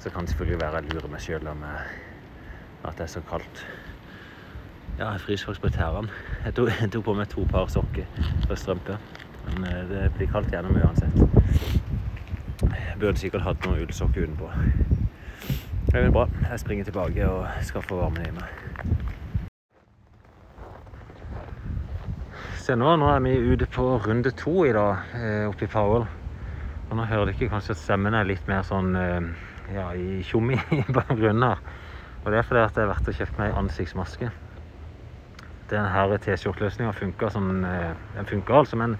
Så kan det selvfølgelig være jeg lurer meg sjøl om at det er så kaldt. Ja, jeg fryser faktisk på tærne. Jeg jeg tok på meg to par sokker og strømper. Men eh, det blir kaldt gjennom uansett. Jeg burde sikkert hatt noen ullsokker utenpå. Er bra. Jeg springer tilbake og skal få varmen i meg. Se nå, nå er vi ute på runde to i dag, eh, oppe i Powell. Og nå hører dere kanskje at stemmen er litt mer sånn eh, ja, i tjom i bakgrunnen her. Og det er fordi at jeg har vært og kjøpt meg ansiktsmaske. Denne T-skjorteløsninga funka som eh, Den funka altså, men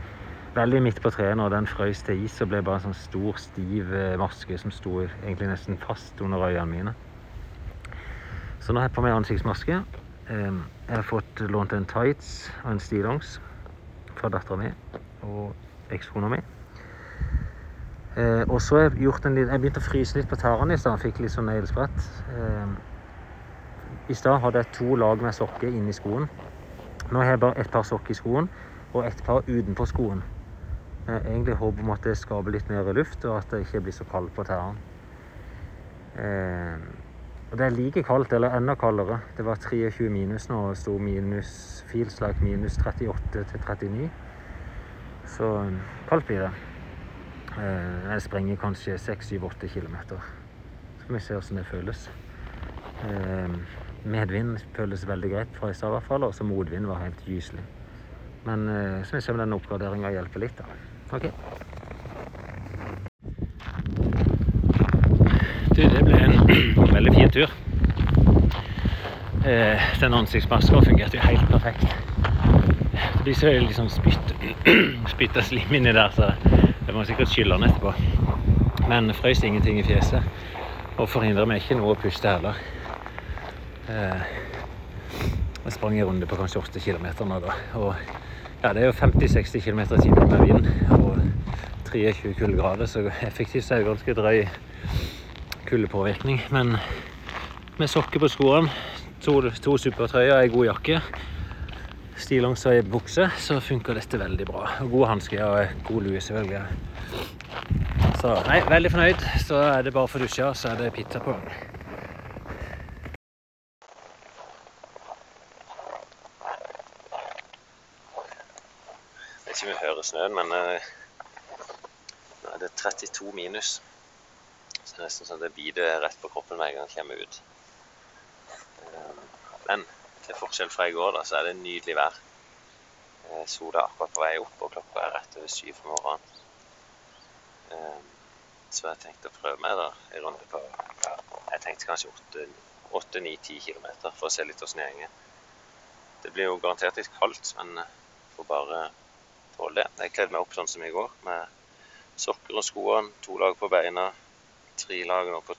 veldig midt på treet når den frøys til is og ble bare en sånn stor, stiv maske som sto egentlig nesten fast under øynene mine. Så nå har jeg på meg ansiktsmaske. Jeg har fått lånt en tights og en stillongs fra dattera mi og ekskona mi. Eh, og så har jeg gjort en liten Jeg begynte å fryse litt på tærne i stad. Fikk litt sånn neglesprett. Eh, I stad hadde jeg to lag med sokker inni skoen. Nå har jeg bare ett par sokker i skoen og ett par utenpå skoen. Jeg egentlig håper om at det skaper litt mer luft, og at det ikke blir så kaldt på tærne. Eh, og det er like kaldt, eller enda kaldere. Det var 23 minus nå, og sto minus filslag minus 38 til 39. Så kaldt blir det. Eh, jeg sprenger kanskje 6-7-8 km. Skal vi se hvordan det føles. Eh, medvind føles veldig greit fra i stad, i hvert fall. Og så motvind var helt gyselig. Men så får vi se om den oppgraderinga hjelper litt, da. OK. Du, det ble en veldig fin tur. Eh, den ansiktsmaska fungerte jo helt perfekt. Blir så litt liksom spytt, spytta slim inni der, så jeg må sikkert skylle den etterpå. Men frøs ingenting i fjeset, og forhindrer meg ikke noe å puste heller. Eh, jeg sprang en runde på kanskje 8 km nå, da. Og ja, det er jo 50-60 km i timen med vind og 23 kuldegrader, så effektivt er det ganske drøy kuldepåvirkning. Men med sokker på skoene, to, to supertrøyer og ei god jakke, stillongs og ei bukse, så funker dette veldig bra. Og gode hansker og god lue, selvfølgelig. Så nei, veldig fornøyd. Så er det bare for å dusje, så er det pizza på gang. Jeg vet ikke om vi hører snøen, men nei, nå er det 32 minus. Så det er nesten sånn at det biter rett på kroppen en gang jeg kommer ut. Men til forskjell fra i går, da, så er det nydelig vær. Eh, Sola er akkurat på vei opp, og klokka er rett over syv om morgenen. Eh, Så jeg tenkte å prøve meg da, en runde på Jeg tenkte kanskje 8-9-10 km for å se litt hvordan det går. Det blir jo garantert litt kaldt, men eh, får bare tåle det. Jeg kledde meg opp sånn som i går, med sokker og skoene, to lag på beina, tre lag nå på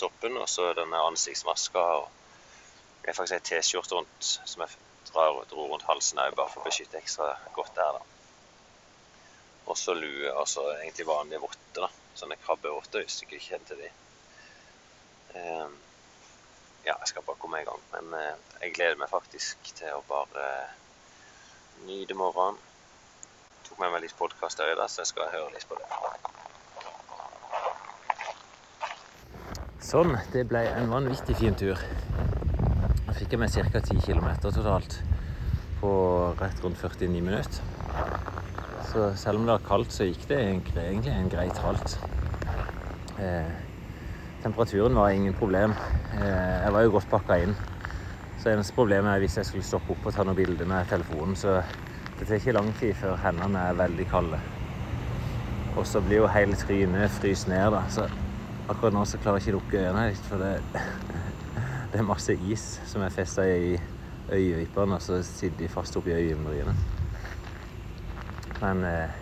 toppen, og så denne ansiktsmaska og det er faktisk ei T-skjorte rundt som jeg drar, dro rundt halsen òg, bare for å beskytte ekstra godt der, da. Og så lue, og så egentlig vanlige votter, da. Sånne krabbevotter, hvis du ikke kjenner til de. Um, ja, jeg skal bare komme i gang. Men uh, jeg gleder meg faktisk til å bare nyte morgenen. Tok med meg litt podkast òg, så jeg skal høre litt på det. Sånn. Det ble en vanvittig fin tur. Da fikk jeg med ca. 10 km totalt på rett rundt 49 minutter. Så selv om det var kaldt, så gikk det egentlig en grei tralt. Eh, temperaturen var ingen problem. Eh, jeg var jo godt pakka inn. Så eneste problemet er hvis jeg skulle stoppe opp og ta noen bilder med telefonen, så det tar ikke lang tid før hendene er veldig kalde. Og så blir jo hele trynet fryst ned, da. Så akkurat nå så klarer jeg ikke å lukke øynene litt, for det, det er masse is som er festa i øyevippene, og så sitter de fast oppi øyebrynene. Men eh,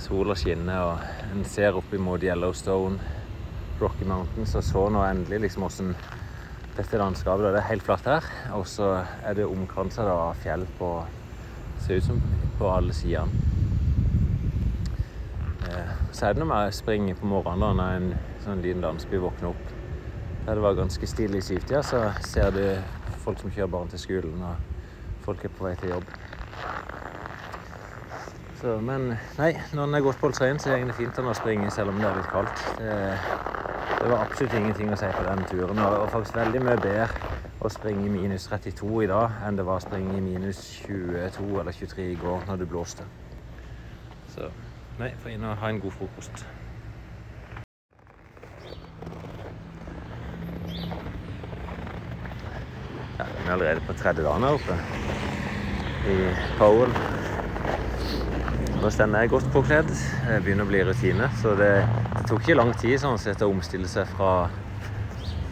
sola skinner, og en ser opp imot Yellowstone, Rocky Mountains, og så nå endelig liksom åssen dette landskapet Det er helt flatt her, og så er det omkransa av fjell på Ser ut som på alle sidene. Eh, så er det noe med å springe på morgenen da når en sånn liten landsby våkner opp. Der det var ganske stille i ja, så ser du folk som kjører barn til skolen, og folk er på vei til jobb. Så, men nei, når en er godt polstra inn, så går det fint an å springe selv om det er litt kaldt. Det, det var absolutt ingenting å si på den turen. Og faktisk veldig mye bedre å springe i minus 32 i dag enn det var å springe i minus 22 eller 23 i går når det blåste. Så nei, få inn og ha en god frokost. Ja, vi er allerede på tredje dagen her oppe i Powell. Nå står jeg godt påkledd. Det begynner å bli rutine. Så det, det tok ikke lang tid sånn sett å omstille seg fra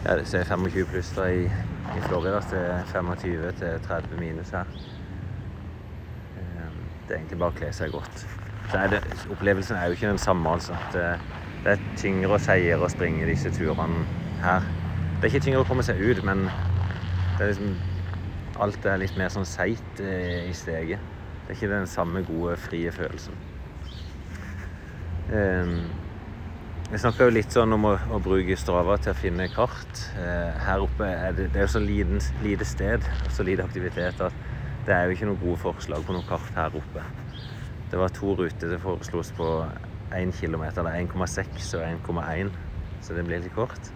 ja, det er 25 pluss da i, i Florida til 25 til 30 minus her. Ehm, Det er egentlig bare å kle seg godt. Er det, opplevelsen er jo ikke den samme, altså. Det, det er tyngre og seigere å springe disse turene her. Det er ikke tyngre å komme seg ut, men det er liksom Alt er litt mer sånn seigt eh, i steget. Det er ikke den samme gode, frie følelsen. Jeg vi snakka jo litt sånn om å, å bruke Strava til å finne kart. Eh, her oppe er det, det er jo så liten, lite sted og så lite aktivitet at det er jo ikke noen gode forslag på noe kart her oppe. Det var to ruter det foreslås på 1 km, eller 1,6 og 1,1, så det blir litt kort.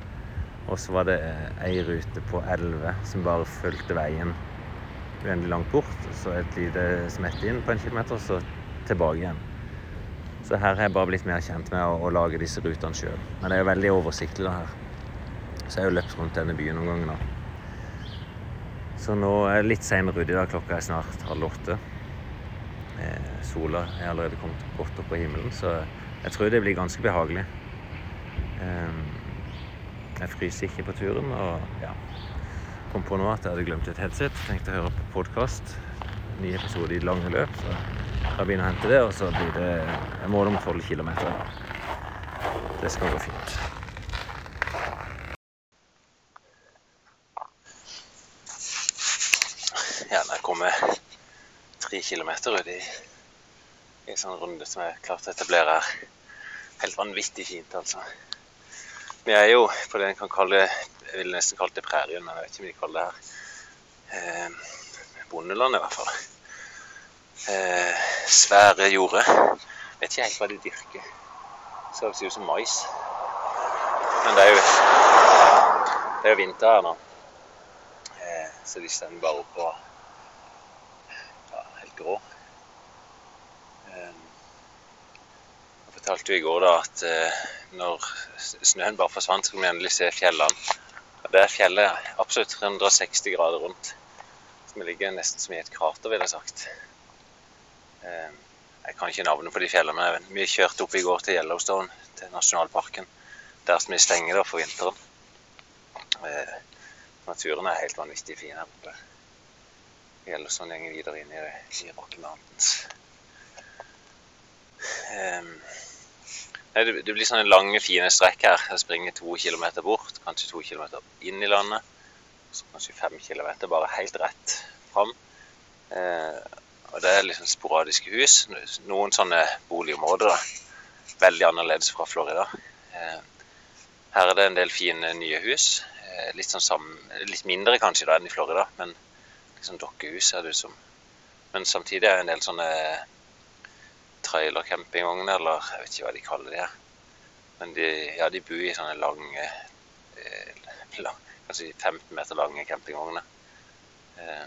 Og så var det ei rute på 11 som bare fulgte veien uendelig langt bort. Så et lite smett inn på en kilometer, så tilbake igjen. Så her har jeg bare blitt mer kjent med å, å lage disse rutene sjøl. Men det er jo veldig oversiktlig da her. Så jeg har jo løpt rundt denne byen noen ganger nå. Så nå er det litt seinere ute i dag. Klokka er snart halv åtte. Eh, sola er allerede kommet godt opp på himmelen, så jeg tror det blir ganske behagelig. Eh, jeg fryser ikke på turen, og ja Kom på nå at jeg hadde glemt et headset. Tenkte å høre på podkast. Ny episode i lange løp. Så da begynner jeg å hente det, og så blir det et mål om 12 km. Det skal gå fint. Ja, når jeg kommer tre kilometer ut i, i en sånn runde som jeg klarte å etablere her. Helt vanvittig fint, altså. Vi er jo på det en kan kalle Jeg ville nesten kalt det prærien, men jeg vet ikke om de kaller det her. Eh, bondeland, i hvert fall. Eh, svære jorder. Vet ikke helt hva de dyrker. Ser ut som mais. Men det er jo Det er jo vinter her nå. Eh, så de står bare oppå ja, helt grå. Eh, Jeg fortalte jo i går da at eh, når snøen bare forsvant, så kunne vi endelig se fjellene. Og det er fjellet absolutt 360 grader rundt. Så vi ligger nesten som i et krater, vil jeg sagt. Eh, Jeg kan ikke navnet på de fjellene, men vi kjørte opp i går til Yellowstone, til nasjonalparken. Der som vi stenger da for vinteren. Eh, Naturen er helt vanvittig fin her oppe. Yellowstone går videre inn i, i Rocky Mountains. Ehm, nei, det, blir sånne lange, fine strekk her. Jeg springer to kilometer bort, kanskje to kilometer inn i landet. Så kanskje fem kilometer bare helt rett fram. Eh, og det er liksom sporadiske hus. Noen sånne boligområder. da. Veldig annerledes fra Florida. Eh, her er det en del fine nye hus. Eh, litt, sånn sammen, litt mindre kanskje da enn i Florida, men liksom dokkehus ser det ut som. Men samtidig er det en del sånne trailercampingvogner, eller jeg vet ikke hva de kaller de her. Men de, ja, de bor i sånne lange, eh, lang, kanskje 15 meter lange campingvogner. Eh,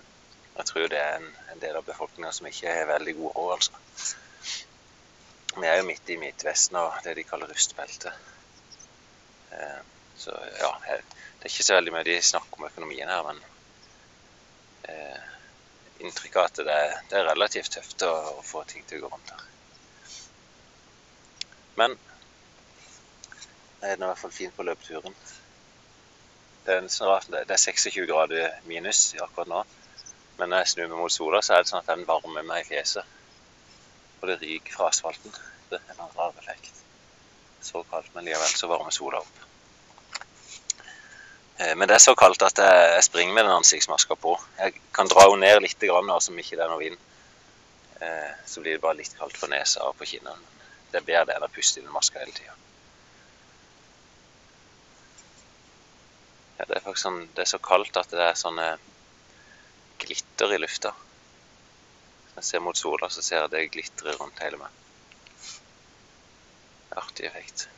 jeg tror det er en, en del av befolkninga som ikke har veldig god råd, altså. Vi er jo midt i Midtvesten og det de kaller rustbeltet. Eh, så ja, det er ikke så veldig mye de snakker om økonomien her, men eh, inntrykk av at det det er relativt tøft å, å få ting til å gå rundt her. Men det er i hvert fall fint på løpeturen. Det er, rart, det det er 26 grader minus akkurat nå. Men når jeg snur meg mot sola, så er det sånn at den varmer meg i fjeset. Og det ryker fra asfalten. Det er en rar effekt. Så kaldt, men likevel så varmer sola opp. Eh, Men det er så kaldt at jeg springer med den ansiktsmaska på. Jeg kan dra henne ned litt som ikke det er noe vind. Eh, Så blir det bare litt kaldt på nesa og på kinnene. Det er bedre det enn å puste i den maska hele tida. Ja, det er faktisk sånn, det er så kaldt at det er sånne glitter i lufta. Når jeg ser mot sola, så ser jeg det glitrer rundt hele meg. Artig effekt.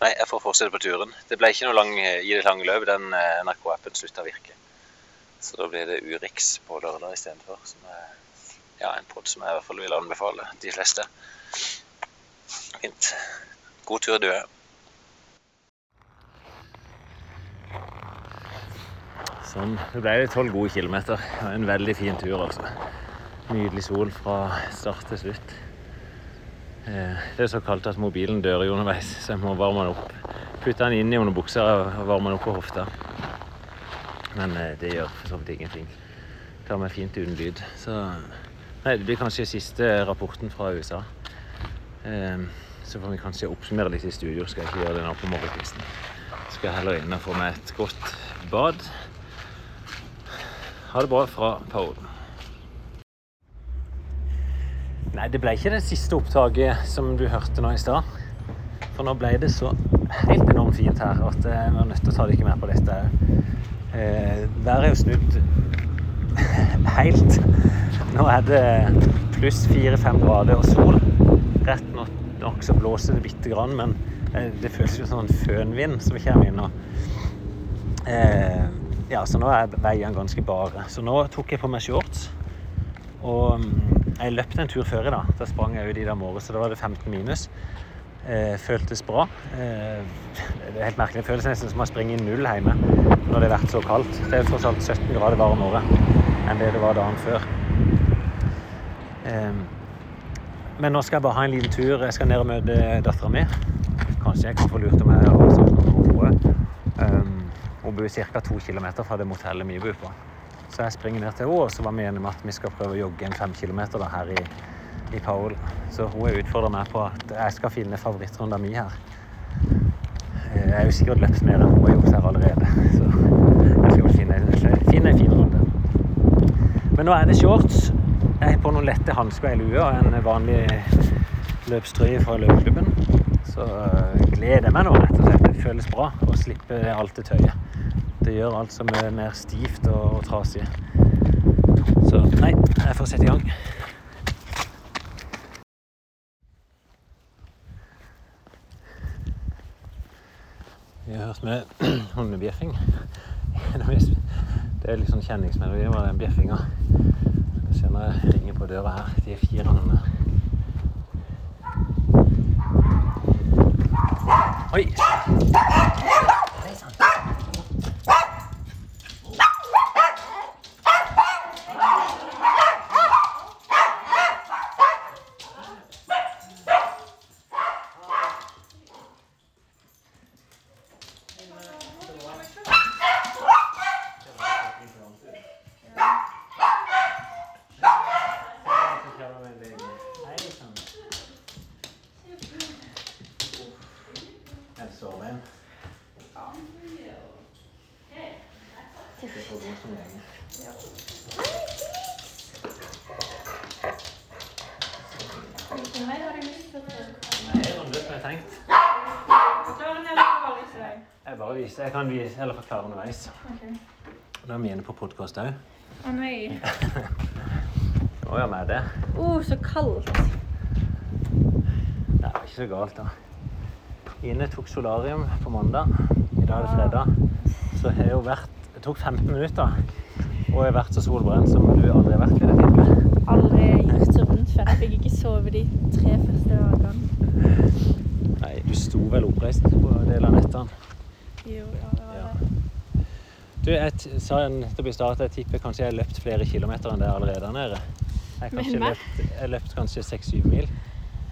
Nei, jeg får fortsette på turen. Det ble ikke noe lang, i det lange løp. Den eh, NRK-appen slutta å virke. Så da blir det Urix på lørdag istedenfor. Som er ja, en pod som jeg i hvert fall vil anbefale de fleste. Fint. God tur, du. Sånn. Det ble det tolv gode kilometer. En veldig fin tur, altså. Nydelig sol fra start til slutt. Eh, Det er så kaldt at mobilen dør jo underveis, så jeg må varme den opp. Putte den inn i underbuksa og varme den opp på hofta. Men eh, det gjør for så vidt ingenting. Klarer meg fint uten lyd. Så nei, det blir kanskje siste rapporten fra USA. Eh, Så får vi kanskje oppsummere litt i studio. Skal jeg ikke gjøre det nå på morgenkvisten. Skal jeg heller inn og få meg et godt bad. Ha det bra fra Paul. Nei, det ble ikke det siste opptaket som du hørte nå i stad. For nå ble det så helt enormt fint her at jeg var nødt til å ta dere med på dette òg. Eh, været er jo snudd helt. Nå er det pluss fire-fem grader og sol. Rett nok, så blåser det bitte grann, men eh, det føles jo som en fønvind som kommer inn nå. Eh, ja, så nå er veiene ganske bare. Så nå tok jeg på meg shorts. Og mm, jeg løpte en tur før i dag. Da sprang jeg ut i dag morges, så da var det 15 minus. Eh, føltes bra. Eh, det er helt merkelig. Det føles nesten som å springe i null hjemme når det har vært så kaldt. Det er tross alt 17 grader varmere enn det det var dagen før. Eh, men nå skal jeg bare ha en liten tur. Jeg skal ned og møte dattera mi. Kanskje jeg kan få lurt om jeg har sagt noe om. Um, hun bor ca. to km fra det motellet vi bor på. Så jeg springer ned til henne, og så var vi enige om at vi skal prøve å jogge en fem km her i, i Powell. Så hun utfordra meg på at jeg skal finne favorittrunda mi her. Eh, Jeg har jo sikkert løpt mer enn hun har gjort her allerede, så jeg skal vel finne, finne en fin runde. Men nå er det shorts. Jeg har på noen lette hansker i lue og en vanlig løpstrøye fra løpeklubben. Så øh, gleder jeg meg nå, rett og slett. Det føles bra å slippe alt det tøyet. Det gjør alt som er mer stivt og, og trasig. Så nei, jeg får sette i gang. Vi har hørt med hundebjeffing. Det er litt sånn kjenningsmelodi med den bjeffinga. Jeg ringer på døra her. De er fire hundene. Oi! Hei sann. Hei sann. Jeg sover en. Ikke så god som lenge. Nei, det er runde som jeg har tenkt. Jeg bare viser, jeg kan vi eller forklare underveis. Nå er vi inne på podkast òg. Å nei. Nå gjør vi det. Å, så kaldt. Det er ikke så galt, da. Ine tok solarium på mandag. I dag er det fredag. Så har hun vært Det tok 15 minutter. Og jeg har vært så solbrent som du aldri har vært. i jeg tippe. Aldri gjort så vondt før. Jeg fikk ikke sove de tre første dagene. Nei, du sto vel oppreist på det av nettene. Ja, Ja. Du, jeg sa nettopp i start at jeg tipper kanskje jeg har løpt flere kilometer enn det allerede nede. Jeg har kanskje løpt, jeg løpt kanskje seks-syv mil.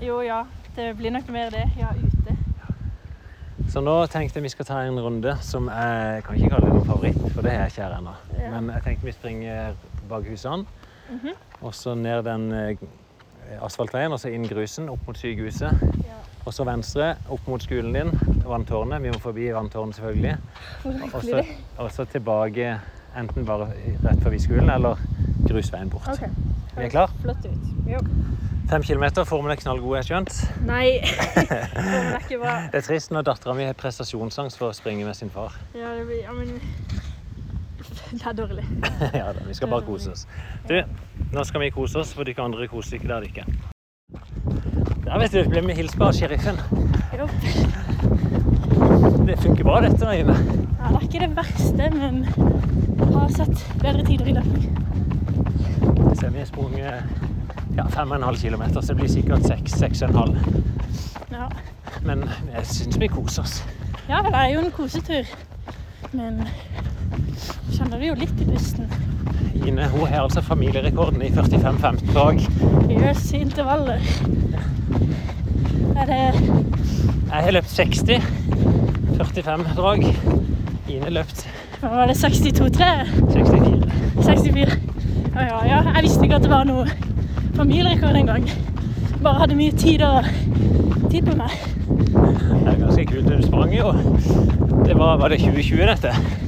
Jo, ja. Det blir nok mer det. Ja, ute. Så nå tenkte jeg vi skal ta en runde som jeg kan ikke kalle noen favoritt, for det er jeg ikke her ennå. Ja. Men jeg tenkte vi springer bak husene, Mhm. og så ned den eh, asfaltveien, og så inn grusen, opp mot sykehuset. Og så venstre, opp mot skolen din, vanntårnet. Vi må forbi vanntårnet selvfølgelig. Og så, og så tilbake, enten bare rett forbi skolen, eller grusveien bort. Okay. Vi er klar? Flott ut. Jo. Fem kilometer, formen er knallgod, jeg skjønt. Nei. Formen er ikke bra. Det er trist når dattera mi har prestasjonsangst for å springe med sin far. Ja, det blir Ja, men Det er dårlig. ja da, vi skal bare kose oss. Du, nå skal vi kose oss, for dere andre koser ikke der dere ikke. Der vet du, ble vi hilst på av sheriffen. Jo. Det funker bra dette, Øyne. Ja, det er ikke det verste, men jeg har sett bedre tider i dag. ser vi har sprunget ja, og en halv kilometer, så det blir sikkert seks, seks og en halv. Ja. Men jeg syns vi koser oss. ja, det er jo en kosetur. Men jeg kjenner det jo litt i pusten. Ine hun har altså familierekorden i 45-15 drag. Yes, intervaller. Er det Jeg har løpt 60. 45 drag. Ine løpt Hva var det 62-3? 64. 64? Ja, ja, ja. Jeg visste ikke at det var noe familierekord engang. Bare hadde mye tid, og, tid på meg. Det er ganske kult. Du sprang jo. Det var, var det 2020, dette?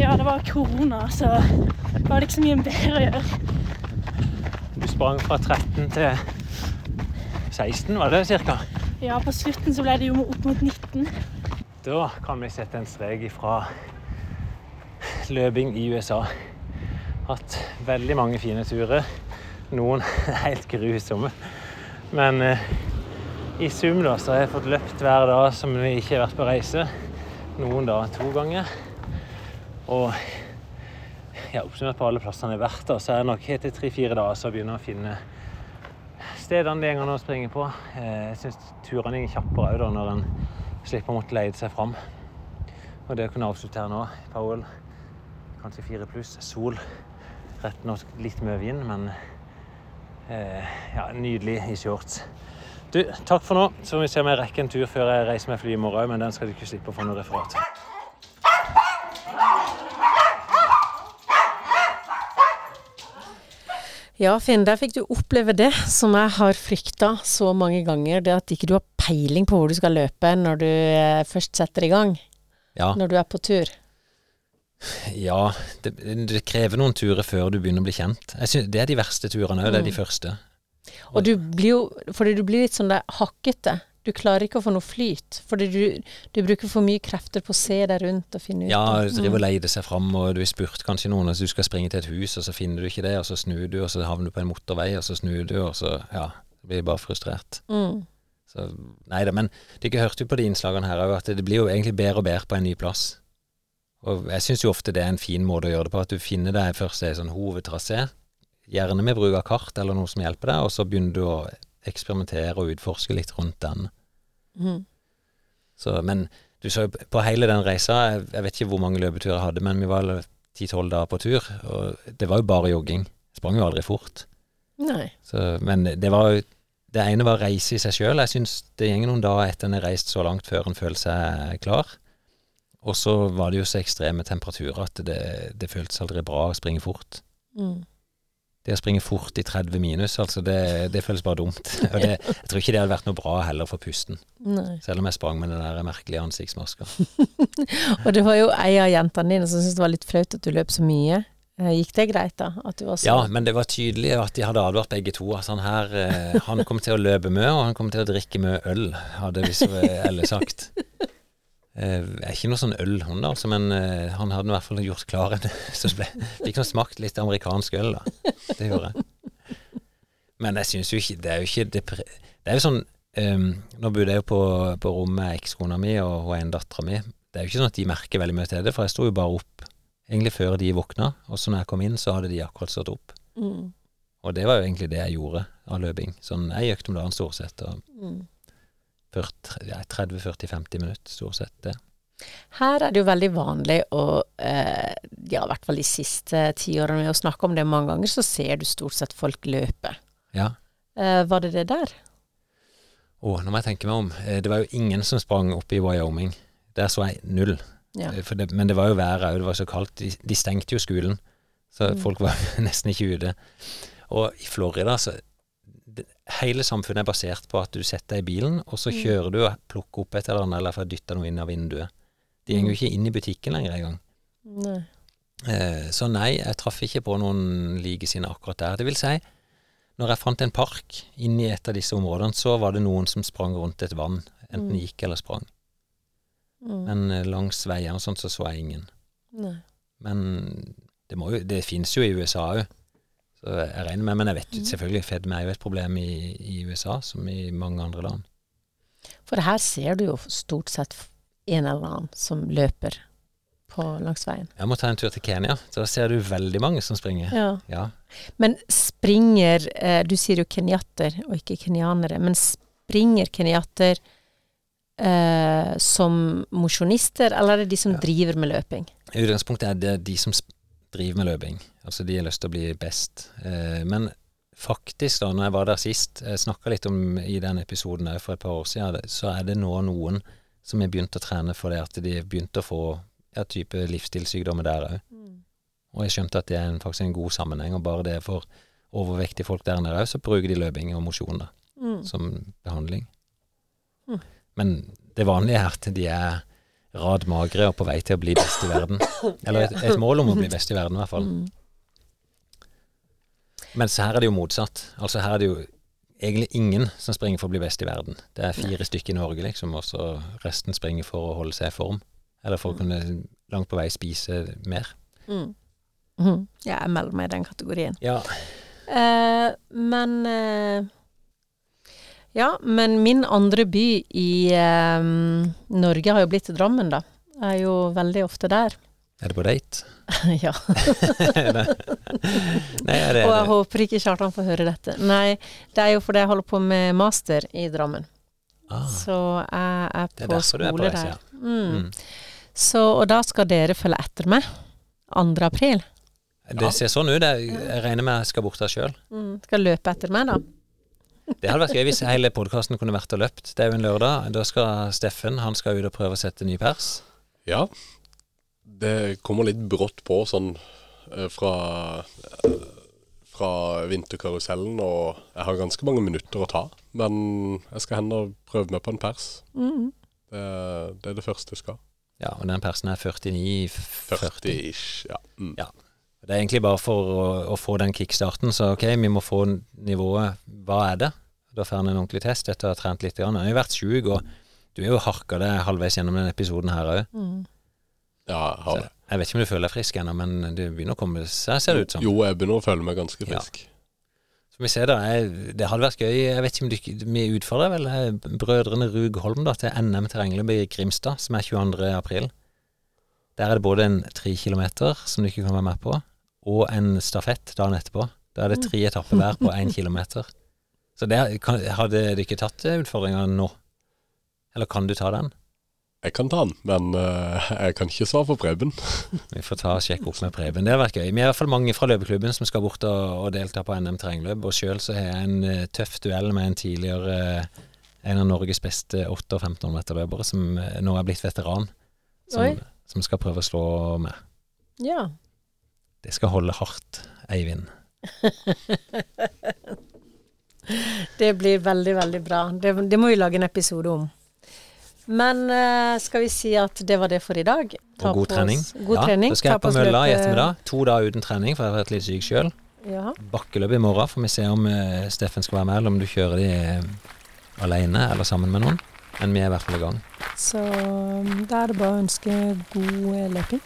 Ja, det var korona, så var det ikke så mye bedre å gjøre. Du sprang fra 13 til 16, var det cirka? Ja, på slutten så ble det jo opp mot 19. Da kan vi sette en strek ifra løping i USA. Hatt veldig mange fine turer. Noen helt grusomme. Men eh, i sum da, så har jeg fått løpt hver dag som vi ikke har vært på reise. Noen da to ganger. Og ja, oppsummert på alle plassene jeg har vært, så er det nok etter tre-fire dager så jeg å finne stedene det går an å springe på. Eh, Jeg syns turene går kjappere òg når en slipper å måtte leide seg fram. Og det å kunne avslutte her nå, Powell, kanskje fire pluss, sol. Rett nok litt mye vind, men eh, ja, nydelig i shorts. Du, takk for nå. Så får vi se om jeg rekker en tur før jeg reiser med fly i morgen, men den skal du ikke slippe å få noe referat. Ja, Finn, der fikk du oppleve det som jeg har frykta så mange ganger. Det at ikke du har peiling på hvor du skal løpe når du eh, først setter i gang. Ja, Når du er på tur. ja det, det krever noen turer før du begynner å bli kjent. Jeg synes, det er de verste turene òg, det er de første. Og du blir jo Fordi du blir litt sånn der hakkete. Du klarer ikke å få noe flyt. Fordi du, du bruker for mye krefter på å se deg rundt og finne ut Ja, du driver og leider seg fram, og du har spurt kanskje noen, så du skal springe til et hus, og så finner du ikke det, og så snur du, og så havner du på en motorvei, og så snur du, og så ja, blir bare frustrert. Mm. Så nei da, men dere hørte jo på de innslagene her òg, at det blir jo egentlig bedre og bedre på en ny plass. Og jeg syns jo ofte det er en fin måte å gjøre det på, at du finner deg først en sånn hovedtrasé, gjerne med bruk av kart eller noe som hjelper deg, og så begynner du å eksperimentere og utforske litt rundt den. Mm. Så, men du så jo på hele den reisa, jeg, jeg vet ikke hvor mange løpeturer jeg hadde, men vi var ti-tolv dager på tur, og det var jo bare jogging. Jeg sprang jo aldri fort. Nei. Så, men det var jo Det ene var reise i seg sjøl. Jeg syns det går noen dager etter en har reist så langt før en føler seg klar. Og så var det jo så ekstreme temperaturer at det, det føltes aldri bra å springe fort. Mm. Det å springe fort i 30 minus, altså det, det føles bare dumt. Og det, jeg tror ikke det hadde vært noe bra heller for pusten, Nei. selv om jeg sprang med den der merkelige ansiktsmaska. Og det var jo ei av jentene dine som syntes det var litt flaut at du løp så mye. Eh, Gikk det greit, da? At du var så Ja, men det var tydelig at de hadde advart begge to. At han her eh, Han kom til å løpe mye, og han kom til å drikke mye øl, hadde de så ellers sagt. Eh, jeg er ikke noe sånn ølhund, altså, men eh, han hadde i hvert fall gjort klar en Så ble, fikk nå smakt litt amerikansk øl, da. Det gjorde jeg. Men jeg syns jo ikke Det er jo ikke det, det er jo sånn um, Nå bodde jeg jo på, på rommet med ekskona mi og hun ene dattera mi. Det er jo ikke sånn at de merker veldig mye til det, for jeg sto jo bare opp egentlig før de våkna, og så når jeg kom inn, så hadde de akkurat stått opp. mm. Og det var jo egentlig det jeg gjorde av løping. Sånn ei økt om dagen stort sett, og Mm. 40 ja, 30-40-50 minutter stort sett. det. Her er det jo veldig vanlig å eh, Ja, i hvert fall de siste tiårene, å snakke om det mange ganger, så ser du stort sett folk løpe. Ja. Eh, var det det der? Å, nå må jeg tenke meg om. Eh, Det var jo ingen som sprang opp i Wyoming. Der så jeg null. Ja. Eh, det, men det var jo været òg, det var så kaldt. De, de stengte jo skolen, så Mm. folk var nesten ikke ute. Og i Florida, så Hele samfunnet er basert på at du setter deg i bilen, og så Mm. kjører du og plukker opp et eller annet, eller får dytta noe inn av vinduet. De går jo ikke inn i butikken lenger engang. Nei. Eh, så nei, jeg traff ikke på noen likesinnede akkurat der. Det vil si, når jeg fant en park inni et av disse områdene, så var det noen som sprang rundt et vann. Enten Mm. gikk eller sprang. Mm. Men eh, langs veiene og sånt så så jeg ingen. Nei. Men det, må jo, det finnes jo i USA òg. Så jeg regner med, men jeg vet Mhm. selvfølgelig fedme er jo et problem i, i USA, som i mange andre land. For her ser du jo stort sett en eller annen som løper på langs veien. Jeg må ta en tur til Kenya. Da ser du veldig mange som springer. Ja. Ja. Men springer eh, Du sier jo kenyatter og ikke kenyanere. Men springer kenyatter eh, som mosjonister, eller er det de som Ja. driver med løping? I utgangspunktet er det de som sp- driver med løping. Altså de har lyst til å bli best. Eh, men faktisk, da, når jeg var der sist, jeg snakka litt om i den episoden òg for et par år siden, så er det nå noen som har begynt å trene fordi at de har begynt å få ja, type livsstilssykdommer der òg. Og jeg skjønte at det er en, faktisk en god sammenheng, og bare det for overvektige folk der nede òg, så bruker de løping og mosjon da, Mm. som behandling. Mm. Men det vanlige er at de er rad magre og på vei til å bli best i verden. Eller et, et mål om å bli best i verden, i hvert fall. Mens her er det jo motsatt. Altså her er det jo egentlig ingen som springer for å bli best i verden. Det er fire stykker i Norge, liksom, og så resten springer for å holde seg i form. Eller for å kunne langt på vei spise mer. Mm. Mm. Ja, jeg melder meg i den kategorien. Ja, Uh, men eh, Ja, men min andre by i eh, Norge har jo blitt Drammen, da. Jeg er jo veldig ofte der. Er det på date? ja. Nei, er det, Og jeg håper ikke Kjartan får høre dette. Nei, det er jo fordi jeg holder på med master i Drammen. ah, Så jeg er på er du er på skole reise, der. ja. Mm. Mm. Så, og da skal dere følge etter meg. 2. april. Det ser sånn ut. Jeg regner med jeg skal bort der sjøl. Mm. Skal løpe etter meg, da. Det hadde vært gøy hvis hele podkasten kunne vært og løpt. Det er jo en lørdag. Da skal Steffen han skal ut og prøve å sette ny pers. Ja. Det kommer litt brått på sånn eh, fra eh, fra vinterkarusellen, og jeg har ganske mange minutter å ta. Men jeg skal hen og prøve meg på en pers. Mm. Det, det er det første jeg skal. Ja, og den persen er 49 40. 40 ish. Ja. Mm. Ja. Det er egentlig bare for å, å få den kickstarten. Så ok, vi må få nivået. Hva er det? Da får han en ordentlig test etter å ha trent litt. Han har jo vært sjuk, og du er jo harka det halvveis gjennom denne episoden her òg. Mm. ja, jeg har det. Jeg vet ikke om du føler deg frisk ennå, men det begynner å komme seg, ser det ut som. Jo, jeg begynner å føle meg ganske Ja. frisk. Så vi ser da, jeg, Det hadde vært gøy Jeg vet ikke om du, Vi utfordrer vel eh, brødrene Rug Holm da, til NM terrengløp i Grimstad, som er 22. april. Der er det både en tre kilometer som du ikke kan være med på, og en stafett dagen etterpå. Da er det tre etapper hver på én kilometer. Så det, kan, hadde du ikke tatt eh, utfordringa nå? Eller kan du ta den? Jeg kan ta den, men uh, jeg kan ikke svare for Preben. Vi får ta og sjekke opp med Preben. Det har vært gøy. Vi er i hvert fall mange fra løpeklubben som skal bort og, og delta på NM terrengløp. Og sjøl så har jeg en eh, tøff duell med en tidligere en av Norges beste 8- og 1500-meterløpere som nå er blitt veteran. Som, som skal prøve å slå meg. Ja. Det skal holde hardt, Eivind. Det blir veldig, veldig bra. Det, det må vi lage en episode om. Men uh, skal vi si at det var det for i dag? Ta Og god trening. oss- God ja, trening. Da skal jeg på mølla i ettermiddag. To dager uten trening, for jeg har vært litt syk sjøl. Ja. Bakkeløp i morgen. Får vi se om uh, Steffen skal være med, eller om du kjører de eh, alene eller sammen med noen. Men vi er i hvert fall i gang. Så da er det bare å ønske god løping.